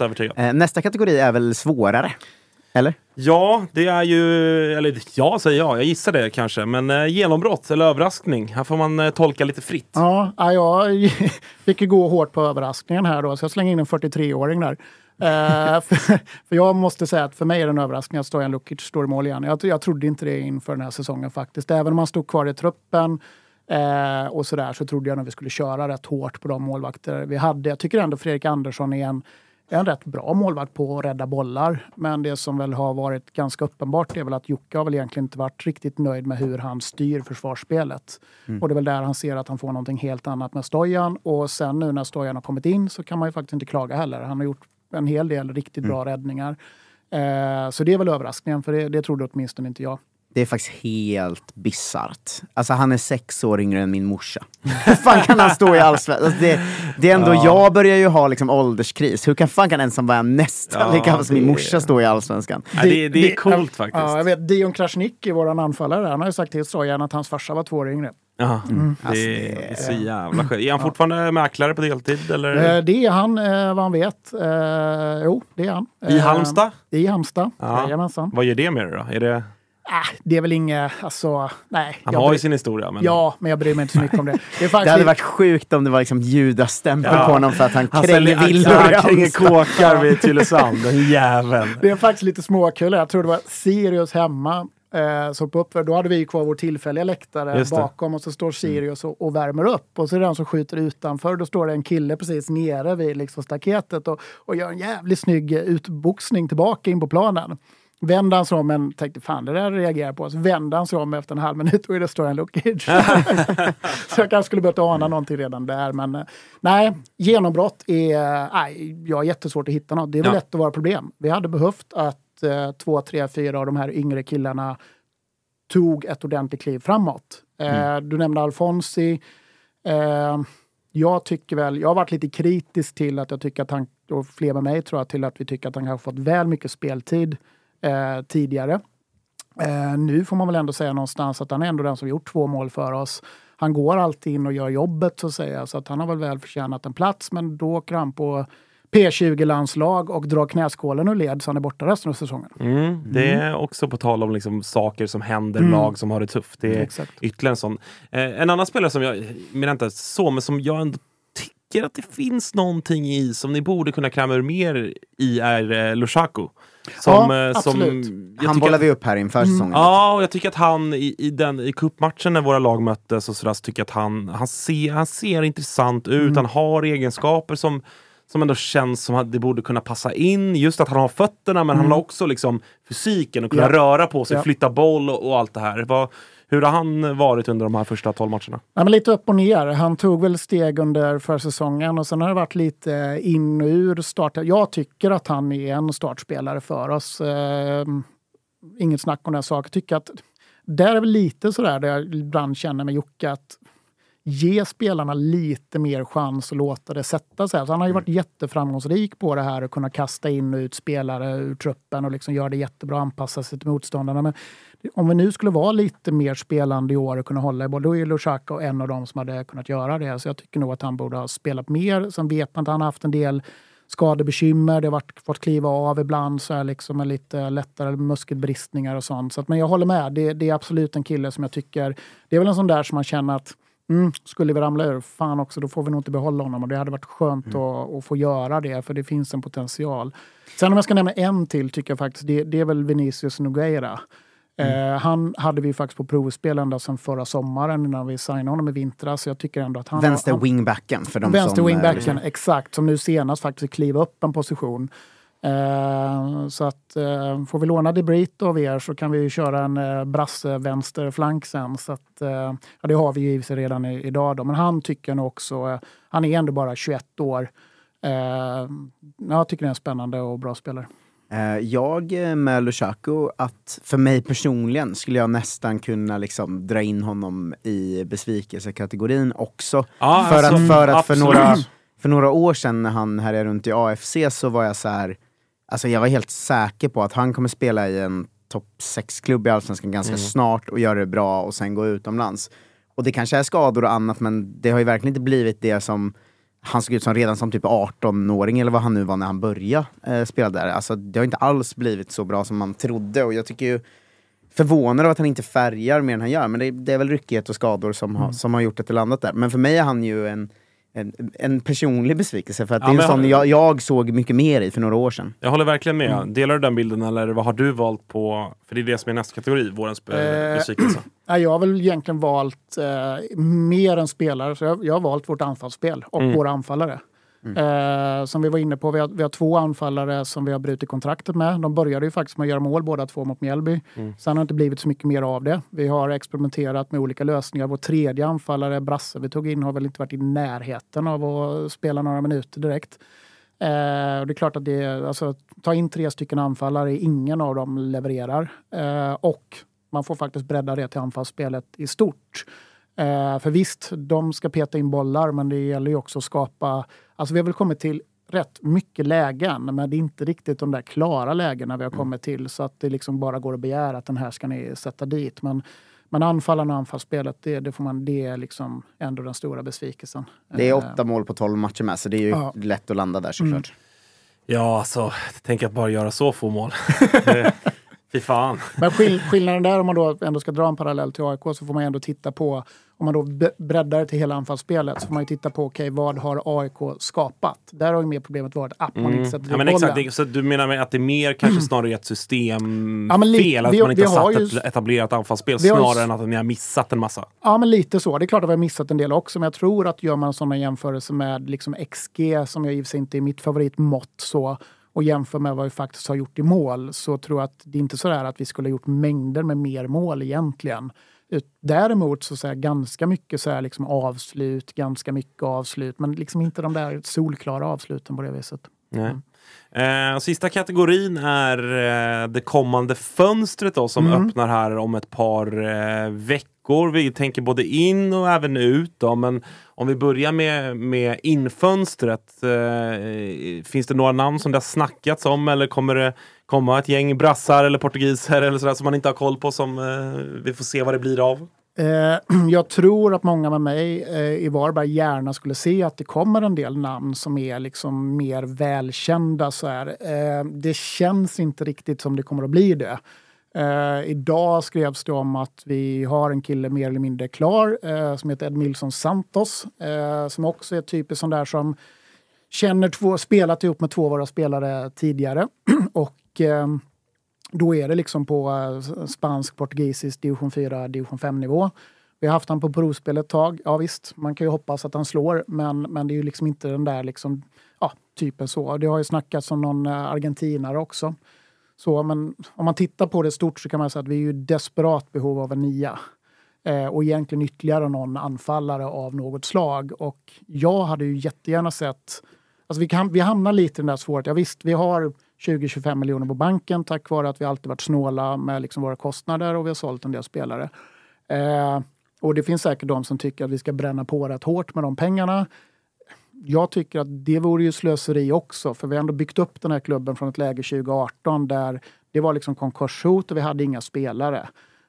Övertygad. Eh, nästa kategori är väl svårare? Eller? Ja, det är ju, eller ja säger jag, jag gissar det kanske. Men eh, genombrott eller överraskning, här får man eh, tolka lite fritt. Ja, ja, jag fick ju gå hårt på överraskningen här då, så jag slänger in en 43-åring där. Eh, för, för jag måste säga att för mig är det en överraskning att Stojan Lukic står i mål igen. Jag, jag trodde inte det inför den här säsongen faktiskt. Även om han stod kvar i truppen eh, och sådär så trodde jag nog vi skulle köra rätt hårt på de målvakter vi hade. Jag tycker ändå Fredrik Andersson är en en rätt bra målvakt på att rädda bollar. Men det som väl har varit ganska uppenbart är väl att Jocke har väl egentligen inte varit riktigt nöjd med hur han styr försvarsspelet. Mm. Och det är väl där han ser att han får någonting helt annat med Stojan. Och sen nu när Stojan har kommit in så kan man ju faktiskt inte klaga heller. Han har gjort en hel del riktigt bra räddningar. Eh, så det är väl överraskningen, för det, det trodde åtminstone inte jag. Det är faktiskt helt bisarrt. Alltså han är sex år yngre än min morsa. Hur fan kan han stå i allsvenskan? Alltså, det, det är ändå, jag börjar ju ha liksom ålderskris. Hur kan fan kan en som var nästan Ja, lika gammal som min det- morsa stå i allsvenskan? Ja, det, det är coolt faktiskt. Ja, jag vet, Dion Krasniqi, vår anfallare, han har ju sagt till Stojan att hans farsa var två år yngre. Ja, Mm. det, Alltså, är så jävla skönt. Är han fortfarande mäklare på deltid? Eller? Eh, det är han, eh, vad han vet. Eh, jo, det är han. I Halmstad? I Halmstad, Ja. jajamensan. Vad gör det med dig då? Är det, Äh, det är väl inget, alltså, nej. han har ju sin historia. Men... Ja, men jag bryr mig inte så mycket om det. Det är Det faktiskt hade varit sjukt om det var liksom judastämpel Ja. på honom för att han Han kränger villor i han kränger kåkar vid Tylösand, den jäveln. Det är faktiskt lite småkul. Jag tror det var Sirius hemma. Eh, så på uppvärm, då hade vi kvar vår tillfälliga läktare. Mm. bakom och så står Sirius och, och värmer upp. Och så är det den som skjuter utanför. Då står det en kille precis nere vid liksom staketet och, och gör en jävligt snygg utboxning tillbaka in på planen. Vänder han sig om, men tänkte fan det där reagerar på. Så vänder han sig om efter en halv minut och är det Stojan Lukic. så jag kanske skulle börjat ana någonting redan där. Men eh, nej, genombrott är... Nej, jag har jättesvårt att hitta något. Det är väl Ja. lätt att vara problem. Vi hade behövt att eh, två, tre, fyra av de här yngre killarna tog ett ordentligt kliv framåt. Eh, du nämnde Alfonsi. Eh, jag tycker väl, jag har varit lite kritisk till att jag tycker att han, och fler med mig tror jag, till att vi tycker att han har fått väl mycket speltid eh, tidigare. Eh, nu får man väl ändå säga någonstans att han är ändå den som gjort två mål för oss. Han går alltid in och gör jobbet så att säga, så att han har väl väl förtjänat en plats. Men då åker han på P20-landslag och drar knäskålen ur led så han är borta resten av säsongen. Mm, det är också på tal om liksom saker som händer, Mm. lag som har det tufft. Det är Exakt. ytterligare en sån. Eh, en annan spelare som jag, menar inte så, men som jag ändå tycker att det finns någonting i som ni borde kunna kräma ur mer i är eh, Lushaku. Som, Ja, eh, som, Han bollar vi upp här inför säsongen. Ja, och jag tycker att han i, i, den, i cupmatchen när våra lag möttes och sådär, så tycker jag att han, han, ser, han ser intressant ut. Mm. Han har egenskaper som, som ändå känns som att det borde kunna passa in. Just att han har fötterna, men han har också liksom fysiken och kunna Mm. Ja. röra på sig, Ja. flytta boll och, och allt det här. Vad, hur har han varit under de här första 12 matcherna? Ja, men lite upp och ner. Han tog väl steg under försäsongen och sen har det varit lite in och ur start. Jag tycker att han är en startspelare för oss. Eh, inget snack om den saken. Tycker att där är väl lite sådär där jag ibland känner med Jocke att ge spelarna lite mer chans och låta det sätta sig. Så han har ju varit jätteframgångsrik på det här att kunna kasta in och ut spelare ur truppen och liksom göra det jättebra, anpassa sig till motståndarna. Men om vi nu skulle vara lite mer spelande i år och kunna hålla i boll, då är Lushaka en av dem som hade kunnat göra det. Så jag tycker nog att han borde ha spelat mer. Sen vet man att han har haft en del skadebekymmer. Det har varit, fått kliva av ibland så här liksom med lite lättare muskelbristningar och sånt. Så att, men jag håller med. Det, det är absolut en kille som jag tycker... Det är väl en sån där som man känner att Mm, skulle vi ramla ur, fan också, då får vi nog inte behålla honom. Och det hade varit skönt att, att få göra det, för det finns en potential. Sen om jag ska nämna en till, tycker jag faktiskt, det, det är väl Vinicius Nogueira. Eh, han hade vi faktiskt på provspel ända sedan förra sommaren innan vi signade honom i vintras. Så jag tycker ändå att han... Vänster han, wingbacken för de Vänster som... eh, wingbacken, exakt. Som nu senast faktiskt kliva upp en position. Eh, så att eh, får vi låna Debrito av er så kan vi köra en eh, brasse vänsterflank sen. Så att, eh, ja, det har vi ju i sig redan i, idag då. Men han tycker nog också, eh, han är ändå bara 21 år. Eh, jag tycker det är en spännande och bra spelare. Eh, Jag eh, med Lukaku, att för mig personligen skulle jag nästan kunna liksom dra in honom i besvikelsekategorin också. Ja, för, alltså, att, för att för några, för några år sedan när han härjade runt i AFC så var jag så här, alltså jag var helt säker på att han kommer spela i en topp 6-klubb i Allsvenskan ganska Mm. snart och göra det bra och sen gå utomlands. Och det kanske är skador och annat men det har ju verkligen inte blivit det som han såg ut som redan som typ 18-åring eller vad han nu var när han började eh, spela där. Alltså det har inte alls blivit så bra som man trodde och jag tycker ju förvånad av att han inte färgar mer än han gör, men det, det är väl ryckighet och skador som, Mm. har, som har gjort att det landat där. Men för mig är han ju en, en, en personlig besvikelse, för att Ja, det är en sån jag, jag såg mycket mer i för några år sedan. Jag håller verkligen med. Mm. Delar du den bilden eller vad har du valt på? För det är det som är nästa kategori, vårens eh, Eh, besvikelse. Jag har väl egentligen valt eh, mer än spelare, så jag, jag har valt vårt anfallsspel och Mm. våra anfallare. Eh, som vi var inne på, vi har, vi har två anfallare som vi har brutit kontraktet med. De började ju faktiskt med att göra mål båda två mot Mjällby. Mm. Sen har det inte blivit så mycket mer av det. Vi har experimenterat med olika lösningar. Vår tredje anfallare, Brasse, vi tog in har väl inte varit i närheten av att spela några minuter direkt. Eh, och det är klart att det alltså, ta in tre stycken anfallare, ingen av dem levererar. Eh, och man får faktiskt bredda det till anfallsspelet i stort. Eh, för visst, de ska peta in bollar, men det gäller ju också att skapa... Alltså vi har väl kommit till rätt mycket lägen, men det är inte riktigt de där klara lägena vi har kommit till. Så att det liksom bara går att begära att den här ska ni sätta dit. Men, men anfallarna och anfallsspelet, det, det, får man, det är liksom ändå den stora besvikelsen. Det är Eh, åtta mål på 12 matcher med, så det är ju Ja. lätt att landa där såklart. Ja, alltså, tänk att bara göra så få mål. Det- Fy fan. Men skill skillnaden där, om man då ändå ska dra en parallell till AIK, så får man ändå titta på, om man då breddar det till hela anfallsspelet, så får man ju titta på, okej, vad har AIK skapat? Där har ju mer problemet varit att man inte sätter Mm. Ja, men exakt, det, så du menar med att det är mer kanske snarare ett systemfel? Ja, li- att vi- man inte har satt ju- ett etablerat anfallsspel ju- snarare än att ni har missat en massa? Ja, men lite så. Det är klart att vi har missat en del också, men jag tror att gör man sådana jämförelser med liksom XG, som jag i och för sig inte är mitt favoritmått, så, och jämför med vad vi faktiskt har gjort i mål, så tror jag att det är inte så där att vi skulle ha gjort mängder med mer mål egentligen. Däremot så, så här, ganska mycket så här, liksom avslut, ganska mycket avslut, men liksom inte de där solklara avsluten på det viset. Nej. Eh, sista kategorin är eh, det kommande fönstret då, som Mm. öppnar här om ett par eh, veckor. Vi tänker både in och även ut. Då, men om vi börjar med, med infönstret. Eh, finns det några namn som det har snackats om eller kommer det komma ett gäng brassar eller portugiser eller sådär som man inte har koll på som eh, vi får se vad det blir av? Eh, jag tror att många med mig eh, i Varberg gärna skulle se att det kommer en del namn som är liksom mer välkända. Så här. Eh, det känns inte riktigt som det kommer att bli det. Eh, idag skrevs det om att vi har en kille mer eller mindre klar eh, som heter Ed Milson Santos. Eh, som också är typiskt sån där som känner två, spelat ihop med två av våra spelare tidigare. och eh, då är det liksom på eh, spansk, portugisisk, division 4, division 5-nivå. Vi har haft han på provspel ett tag. Ja visst, man kan ju hoppas att han slår, men, men det är ju liksom inte den där liksom, ja, typen så. Det har ju snackats om någon eh, argentinare också. Så, men om man tittar på det stort så kan man säga att vi är ju i desperat behov av en nia. Eh, och egentligen ytterligare någon anfallare av något slag. Och jag hade ju jättegärna sett Alltså vi, kan, vi hamnar lite i den där svårigheten. Ja, visst, vi har 20-25 miljoner på banken tack vare att vi alltid varit snåla med liksom våra kostnader och vi har sålt en del spelare. Eh, och det finns säkert de som tycker att vi ska bränna på rätt hårt med de pengarna. Jag tycker att det vore ju slöseri också, för vi har ändå byggt upp den här klubben från ett läge 2018 där det var liksom konkurshot och vi hade inga spelare.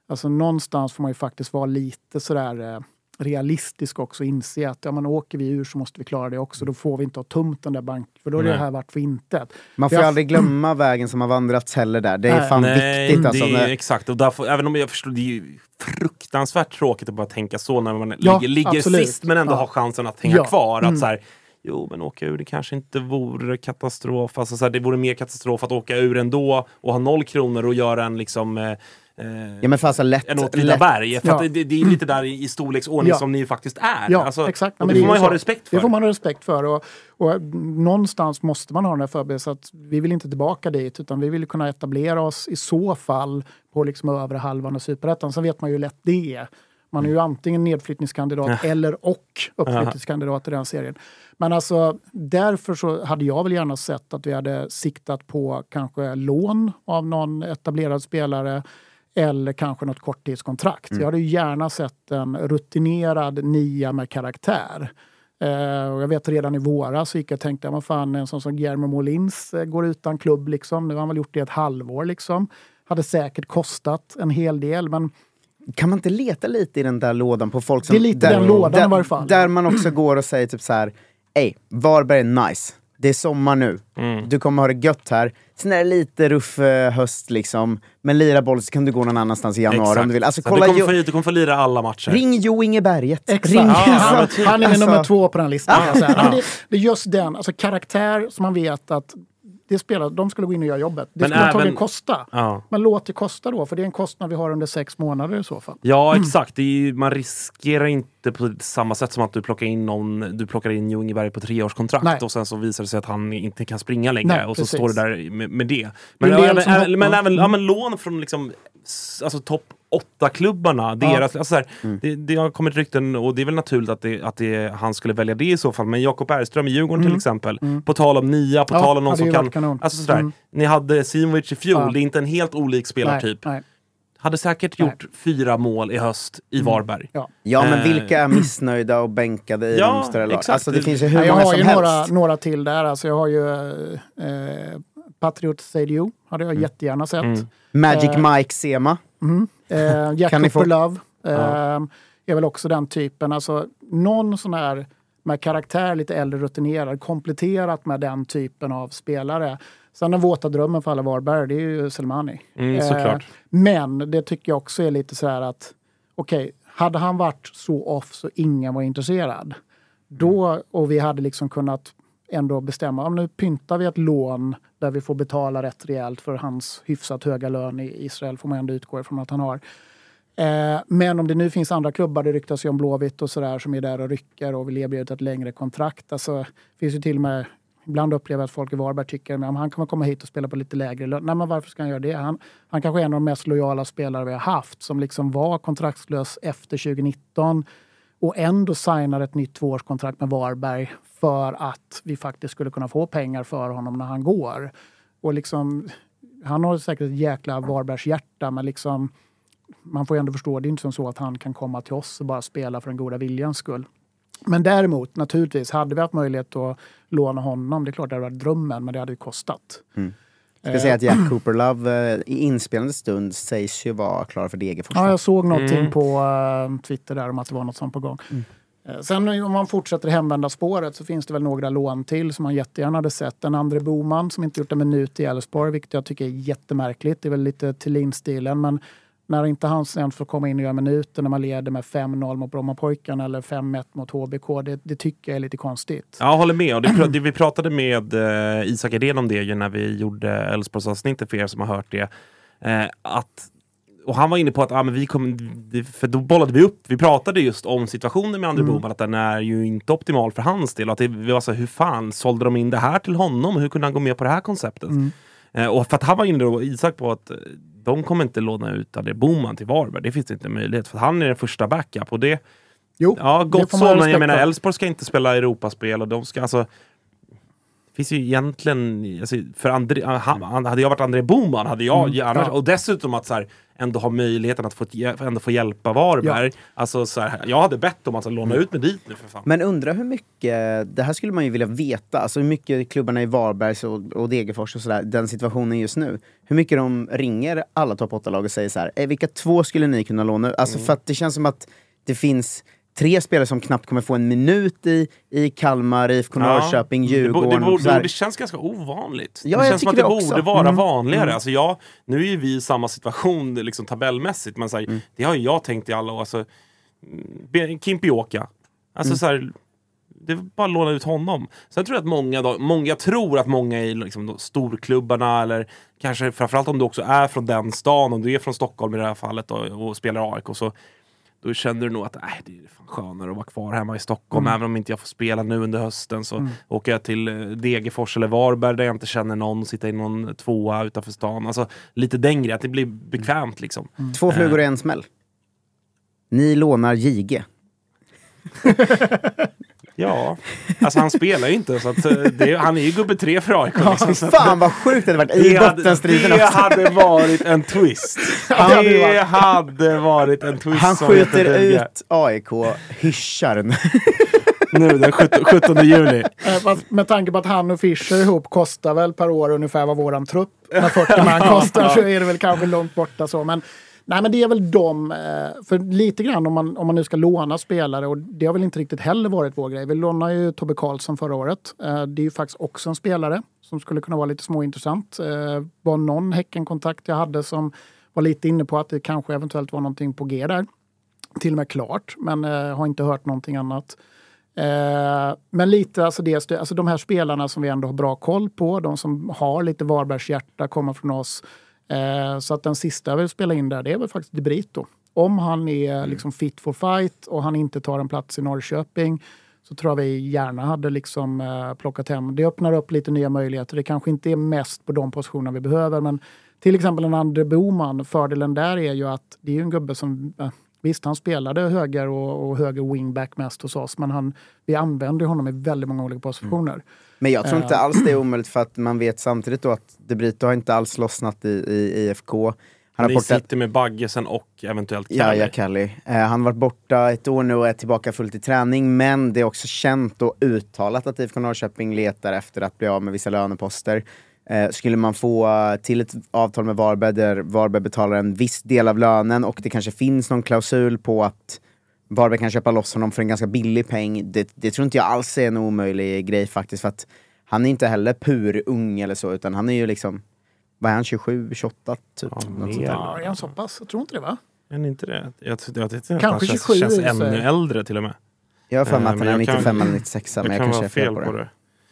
Alltså någonstans får man ju faktiskt vara lite sådär eh, realistisk också och inse att ja, men åker vi ur så måste vi klara det också. Då får vi inte ha tomt den där banken, för då är det här varit för intet. Man får har- aldrig glömma vägen som har vandrats heller där. Det är Nej. fan Nej, viktigt alltså. det är, när- exakt. Och därför, även om jag förstår, det är ju fruktansvärt tråkigt att bara tänka så när man Ja, ligger, ligger sist men ändå Ja. har chansen att hänga Ja. kvar. Att Mm. så här, jo, men åka ur, det kanske inte vore katastrof. Alltså, så här, det vore mer katastrof att åka ur ändå och ha noll kronor och göra en liksom eh, Ja men för alltså lätt... lätt. Åtvidaberg. För Ja. det, det är lite där i, storleksordning Ja. som ni faktiskt är. Ja, Alltså, exakt. Och Men det är får man ju så. ha respekt för. Det får man ha respekt för. Och, och någonstans måste man ha den här förberedelsen. att Vi vill inte tillbaka dit utan vi vill kunna etablera oss i så fall på liksom övre halvan av superettan. Sen vet man ju lätt det är. Man är ju antingen nedflyttningskandidat eller och uppflyttningskandidat i den serien. Men alltså därför så hade jag väl gärna sett att vi hade siktat på kanske lån av någon etablerad spelare eller kanske något korttidskontrakt. Jag hade ju gärna sett en rutinerad nia med karaktär. Eh, och jag vet redan i våras så gick jag och tänkte, vad fan en sån som Guillermo Molins eh, går utan klubb liksom. Nu har han väl gjort det ett halvår liksom. Hade säkert kostat en hel del men Kan man inte leta lite i den där lådan på folk som... Det är lite den lådan där, i varje fall. Där man också går och säger typ så här, Ey, Varberg är nice. Det är sommar nu. Mm. Du kommer ha det gött här. Sen är det lite ruff eh, höst liksom. Men lira boll så kan du gå någon annanstans i januari om du vill. Alltså Så kolla du, kommer jo, få, du kommer få lira alla matcher. Ring Jo Inge Berget. Exakt. Ring, Ja, alltså, han, är alltså- nummer två på den listan. jag säga. Men det, det är just den, alltså karaktär som man vet att det spelar, de skulle gå in och göra jobbet. Det Men skulle antagligen kosta. Ja. Men låt det kosta då, för det är en kostnad vi har under sex månader i så fall. Ja, exakt. Det ju- man riskerar inte på samma sätt som att du plockar in någon, du plockar in Jo Ingeberg på treårskontrakt Nej. och sen så visar det sig att han inte kan springa längre Nej, och så precis. står det där med, med det. Det Men, del även, även, men även ja, men lån från liksom, alltså topp åtta klubbarna deras, alltså så här, det, det har kommit rykten och det är väl naturligt att, det, att det, han skulle välja det i så fall. Men Jakob Bergström i Djurgården till exempel, på tal om nia, på Mm. Ja, tal om någon som kan... kanon. Alltså sådär, Mm. Ni hade Simovic i fjol, Ja. det är inte en helt olik spelartyp. Nej, nej. Hade säkert Nej. gjort fyra mål i höst i Varberg. Ja. Ja men Eh. vilka är missnöjda och bänkade i Ja, de större lagen? Alltså det finns ju hur Ja, jag många har som ju helst. några, några till där. Alltså jag har ju eh, Patriot Seidio, hade jag jättegärna sett. Mm. Magic Eh, Mike Sema. Eh, Jack få- Love eh, är väl också den typen. Alltså, någon sån här med karaktär, lite äldre rutinerad, kompletterat med den typen av spelare. Sen den våta drömmen för alla Varberg, det är ju Selmani. Mm, såklart. men det tycker jag också är lite så här att, okej, hade han varit så off så ingen var intresserad, då, och vi hade liksom kunnat ändå bestämma, om nu pyntar vi ett lån där vi får betala rätt rejält för hans hyfsat höga lön i Israel, får man ändå utgå ifrån att han har. Eh, men om det nu finns andra klubbar, det ryktas ju om Blåvitt och sådär, som är där och rycker och vill erbjuda ett längre kontrakt. Alltså, det finns ju till och med, ibland upplever jag att folk i Varberg tycker att han kommer komma hit och spela på lite lägre lön. Nej, men varför ska han göra det? Han, han kanske är en av de mest lojala spelare vi har haft, som liksom var kontraktslös efter 2019 och ändå signar ett nytt tvåårskontrakt med Varberg för att vi faktiskt skulle kunna få pengar för honom när han går. Och liksom, han har säkert ett jäkla Varbergs hjärta men liksom, man får ju ändå förstå, det är inte som så att han kan komma till oss och bara spela för den goda viljans skull. Men däremot, naturligtvis, hade vi haft möjlighet att låna honom, det är klart det hade varit drömmen, men det hade ju kostat. Ska säga att Jack Cooper Love eh, i inspelande stund sägs ju vara klar för Degerfors. Ja, jag såg någonting Mm. på eh, Twitter där om att det var något sånt på gång. Eh, Eh, sen om man fortsätter hemvända spåret så finns det väl några lån till som man jättegärna hade sett. En André Boman som inte gjort en minut i Elfsborg, vilket jag tycker är jättemärkligt. Det är väl lite Thelin-stilen, men när inte han sen får komma in och göra minuter när man leder med 5-0 mot Brommapojkarna eller 5-1 mot HBK, det, det tycker jag är lite konstigt. Ja, jag håller med. Och det, det, vi pratade med eh, Isak Edén om det ju när vi gjorde Elfsborgsavsnittet för er som har hört det. Eh, att, och han var inne på att ah, men vi kom, för då bollade vi upp, vi pratade just om situationen med André Boman, att den är ju inte optimal för hans del. Och att det, vi var så här, hur fan sålde de in det här till honom? Hur kunde han gå med på det här konceptet? Eh, och för att han var inne då, Isak på att eh, de kommer inte låna ut André Boman till Varberg. Det finns inte möjlighet. För han är den första backup. Och det, Jo, Ja, gott så, men jag menar. Elfsborg ska inte spela Europaspel och de ska alltså... Finns ju egentligen, alltså, för André, han, hade jag varit André Boman hade jag Mm, gärna, ja. och dessutom att så här, ändå ha möjligheten att få, ändå få hjälpa Varberg. Alltså, så här, jag hade bett om att alltså, låna ut mig dit nu för fan. Men undrar hur mycket, det här skulle man ju vilja veta, alltså hur mycket klubbarna i Varbergs och, och Degerfors och sådär, den situationen just nu. Hur mycket de ringer alla topp 8-lag och säger så här, "Eh, vilka två skulle ni kunna låna ut? Alltså för att det känns som att det finns tre spelare som knappt kommer få en minut i, i Kalmar, IFK Norrköping, det, bo- Djurgården. det, borde, här. det känns ganska ovanligt. Ja, det känns som att det det borde vara Mm. vanligare. Alltså, jag, nu är ju vi i samma situation liksom, tabellmässigt, men så här, Mm. det har ju jag tänkt i alla år. Alltså, mm, Kimpioka. Alltså, så här, det är bara att låna ut honom. Sen tror jag att många, då, många jag tror att många i liksom, storklubbarna eller kanske framförallt om du också är från den stan, om du är från Stockholm i det här fallet då, och spelar AIK så då känner du nog att äh, det är fan skönare att vara kvar hemma i Stockholm. Mm. Även om inte jag får spela nu under hösten så Mm. åker jag till eh, Degerfors eller Varberg där jag inte känner någon, sitta i någon tvåa utanför stan. Alltså lite den grejen, att det blir bekvämt liksom. Två flugor i en smäll. Ni lånar Jige. Ja, alltså han spelar ju inte så att, eh, det, han är ju gubbe tre för AIK. Liksom, så att- Fan vad sjukt det hade varit i bottenstriden det också. hade varit en twist. hade det hade varit en twist. Han skjuter ut AIK, hyschar nu. Nu den 17, 17 juli. Med tanke på att han och Fischer ihop kostar väl per år ungefär vad våran trupp med 40 man kostar så är det väl kanske långt borta så. Men, nej, men det är väl de, eh, för lite grann om man, om man nu ska låna spelare och det har väl inte riktigt heller varit vår grej. Vi lånade ju Tobbe Karlsson förra året. Eh, det är ju faktiskt också en spelare som skulle kunna vara lite småintressant. Eh, var någon Häckenkontakt jag hade som var lite inne på att det kanske eventuellt var någonting på G där. Till och med klart, men har inte hört någonting annat. Eh, men lite alltså, det, alltså de här spelarna som vi ändå har bra koll på, de som har lite Varbergs hjärta, kommer från oss. Eh, så att den sista jag vill spela in där, det är väl faktiskt De Brito. Om han är liksom fit for fight och han inte tar en plats i Norrköping så tror jag vi gärna hade liksom, eh, plockat hem. Det öppnar upp lite nya möjligheter. Det kanske inte är mest på de positionerna vi behöver, men till exempel en Andre Boman, fördelen där är ju att det är ju en gubbe som eh, Visst, han spelade höger och, och höger wingback mest hos oss, men han, vi använder honom i väldigt många olika positioner. Men jag tror inte alls det är omöjligt för att man vet samtidigt då att De Brito har inte alls lossnat i, i IFK. Han har borta... sitter med Baggesen och eventuellt Ja, Kalle. ja, Kalli. Eh, han har varit borta ett år nu och är tillbaka fullt i träning, men det är också känt och uttalat att IFK Norrköping letar efter att bli av med vissa löneposter. Eh, skulle man få till ett avtal med Varberg där Varberg betalar en viss del av lönen och det kanske finns någon klausul på att Varberg kan köpa loss honom för en ganska billig peng. Det, det tror inte jag alls är en omöjlig grej faktiskt, för att han är inte heller pur ung eller så, utan han är ju liksom, vad är han, 27, 28 typ? Något sånt där. Ja, är han så pass? Jag tror inte det va? Men inte det. Jag, jag, jag, jag, Kanske han 27 känns, känns ännu äldre till och med. Jag har för mig Eh, att men han är jag kan- 95 eller 96, men jag jag kan kanske är fel på det.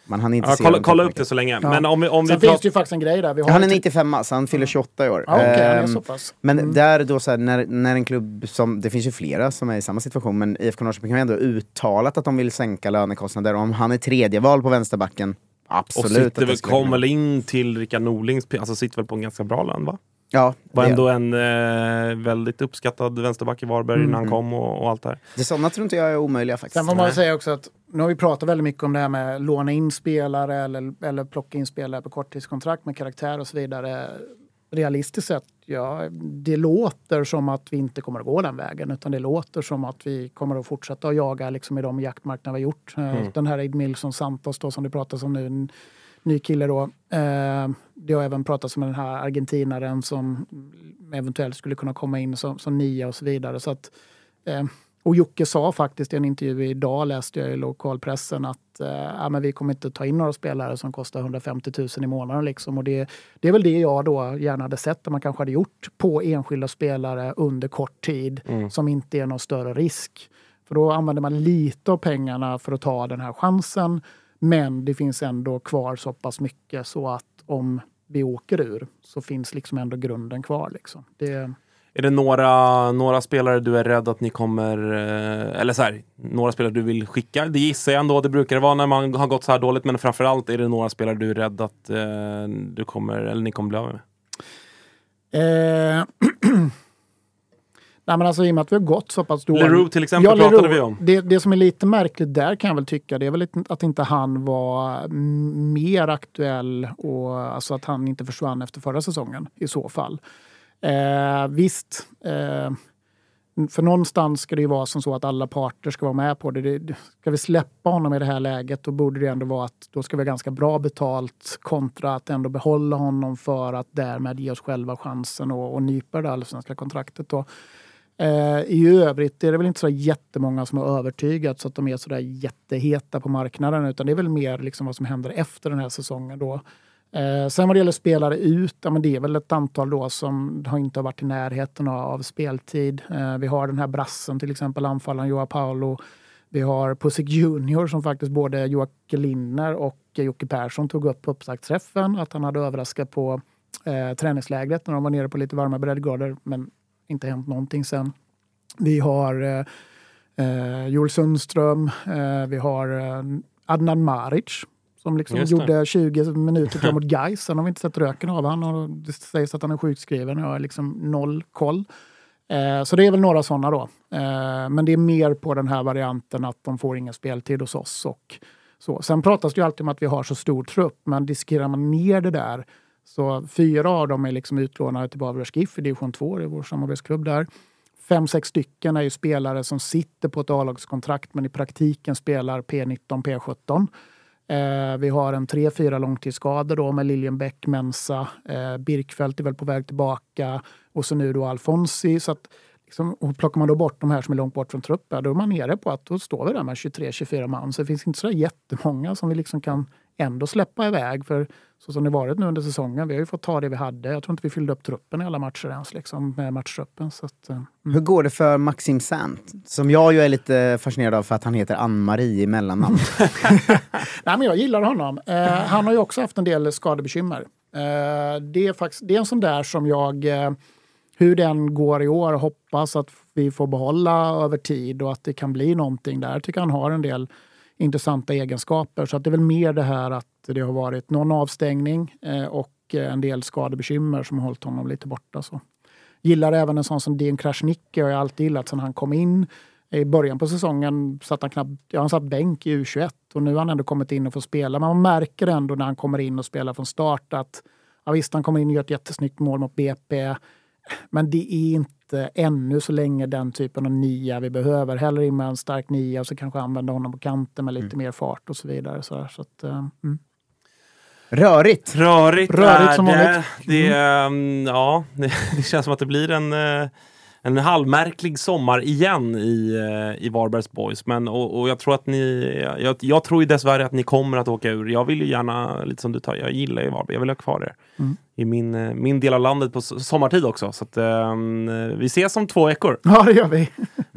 Det. Men han är inte Ja, kolla, kolla mycket. upp det så länge. Ja. Men om vi, om vi Sen finns pratar- det ju faktiskt en grej där. Vi har Han är ett- 95 så han fyller 28 i år. Ja, han är Ehm, så pass. Men Mm. där då så här, när, när en klubb som, det finns ju flera som är i samma situation, men IFK Norrköping har ju ändå uttalat att de vill sänka lönekostnader. Om han är tredje val på vänsterbacken, och absolut. sitter att det väl, skulle kom kunna- väl in till Rickard Norlings, alltså sitter väl på en ganska bra lön va? Ja, Var ändå en eh, väldigt uppskattad vänsterback i Varberg Mm. när han kom och, och allt det här. Det sådana tror inte jag är omöjliga faktiskt. Sen får man säga också att nu har vi pratat väldigt mycket om det här med att låna in spelare eller, eller plocka in spelare på korttidskontrakt med karaktär och så vidare. Realistiskt sett, ja, det låter som att vi inte kommer att gå den vägen utan det låter som att vi kommer att fortsätta att jaga liksom, i de jaktmarknader vi har gjort. Eh, Mm. Den här Edmilson Santos då, som det pratas om nu, ny kille då. Eh, det har även pratats om den här argentinaren som eventuellt skulle kunna komma in som, som nia och så vidare. Så att, eh, och Jocke sa faktiskt i en intervju idag, läste jag i lokalpressen, att eh, ja, men vi kommer inte ta in några spelare som kostar 150 000 i månaden. Liksom. Och det, det är väl det jag då gärna hade sett att man kanske hade gjort på enskilda spelare under kort tid Mm. som inte är någon större risk. För då använder man lite av pengarna för att ta den här chansen. Men det finns ändå kvar så pass mycket så att om vi åker ur så finns liksom ändå grunden kvar. Liksom. Det, Är det några, några spelare du är rädd att ni kommer, eh, eller så här, några spelare du vill skicka? Det gissar jag ändå, det brukar det vara när man har gått så här dåligt, men framförallt är det några spelare du är rädd att eh, du kommer, eller ni kommer bli av med? Eh, Nej, men alltså, I och med att vi har gått så pass dåligt. Leroux till exempel pratade vi om. Det, det som är lite märkligt där kan jag väl tycka, det är väl att inte han var m- mer aktuell och alltså att han inte försvann efter förra säsongen i så fall. Eh, visst, eh, för någonstans ska det ju vara som så att alla parter ska vara med på det. det. det- Ska vi släppa honom i det här läget då borde det ändå vara att då ska vi ha ganska bra betalt kontra att ändå behålla honom för att därmed ge oss själva chansen och, och nypa det allsvenska kontraktet. Då. Eh, I övrigt är det väl inte så jättemånga som har övertygats att de är så där jätteheta på marknaden utan det är väl mer liksom vad som händer efter den här säsongen. Då. Eh, sen vad det gäller spelare ut, ja, men det är väl ett antal då som har inte har varit i närheten av, av speltid. Eh, vi har den här brassen till exempel, anfallaren Joa Paolo. Vi har Pussik Junior som faktiskt både Joakim Linner och Jocke Persson tog upp på uppsaktsträffen, Att han hade överraskat på eh, träningslägret när de var nere på lite varma breddgrader. Men inte hänt någonting sen. Vi har eh, eh, Joel Sundström. Eh, vi har eh, Adnan Maric som liksom gjorde 20 minuter mot Gais. Sen har vi inte sett röken av honom. det sägs att han är sjukskriven. Jag har liksom noll koll. Eh, så det är väl några sådana då. Eh, men det är mer på den här varianten att de får ingen speltid hos oss. Och så. Sen pratas det ju alltid om att vi har så stor trupp, men diskuterar man ner det där så fyra av dem är liksom utlånade till Bavlers GIF i division 2, det är vår samarbetsklubb där. Fem, sex stycken är ju spelare som sitter på ett A-lagskontrakt men i praktiken spelar P19, P17. Eh, vi har en tre, fyra långtidsskador då med Liljenbäck, Mensa, eh, Birkfeldt är väl på väg tillbaka och så nu då Alfonsi. Så att, liksom, och plockar man då bort de här som är långt bort från truppen, då är man nere på att då står vi där med 23-24 man. Så det finns inte så jättemånga som vi liksom kan ändå släppa iväg. För så som det varit nu under säsongen, vi har ju fått ta det vi hade. Jag tror inte vi fyllde upp truppen i alla matcher ens, liksom, med matchtruppen. Så att, mm. Hur går det för Maxim Sant? Som jag ju är lite fascinerad av för att han heter Ann-Marie i mellannamn. Nej, men jag gillar honom. Eh, han har ju också haft en del skadebekymmer. Eh, det, är faktiskt, det är en sån där som jag, eh, hur den går i år, hoppas att vi får behålla över tid och att det kan bli någonting där. Jag tycker han har en del intressanta egenskaper. Så att det är väl mer det här att det har varit någon avstängning eh, och eh, en del skadebekymmer som har hållit honom lite borta. Så. Gillar även en sån som Dean Krasniqi har jag alltid gillat sen han kom in. I början på säsongen satt han knappt, ja, han satt bänk i U21 och nu har han ändå kommit in och får spela. Men man märker ändå när han kommer in och spelar från start att ja, visst, han kommer in och gör ett jättesnyggt mål mot BP. Men det är inte ännu så länge den typen av nia vi behöver. Hellre in med en stark nia och så kanske använda honom på kanten med lite mm. mer fart och så vidare. Så, så att, uh, mm. Rörigt! Rörigt, Rörigt som vanligt. Det, mm. ja, det, det, känns som att det blir en uh, en halvmärklig sommar igen i, eh, i Varbergs Boys. Men, och, och jag tror att ni, jag, jag, tror ju dessvärre att ni kommer att åka ur. Jag vill ju gärna, lite som du tar, jag gillar ju Varberg, jag vill ha kvar er. Mm. I min, eh, min del av landet på sommartid också. Så att, um, vi ses om två veckor. Ja, det gör vi.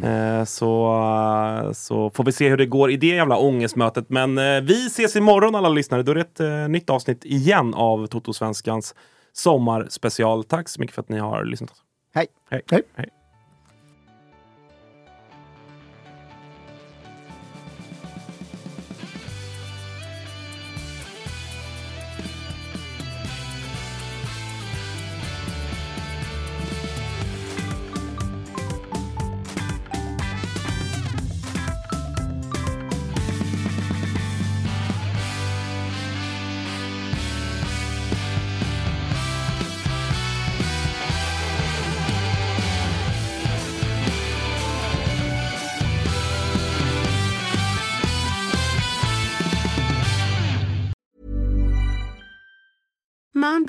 uh, så, så får vi se hur det går i det jävla ångestmötet. Men uh, vi ses imorgon alla lyssnare. Då är det ett uh, nytt avsnitt igen av Toto-svenskans sommarspecial. Tack så mycket för att ni har lyssnat. Hej. Hej. Hej. Hej.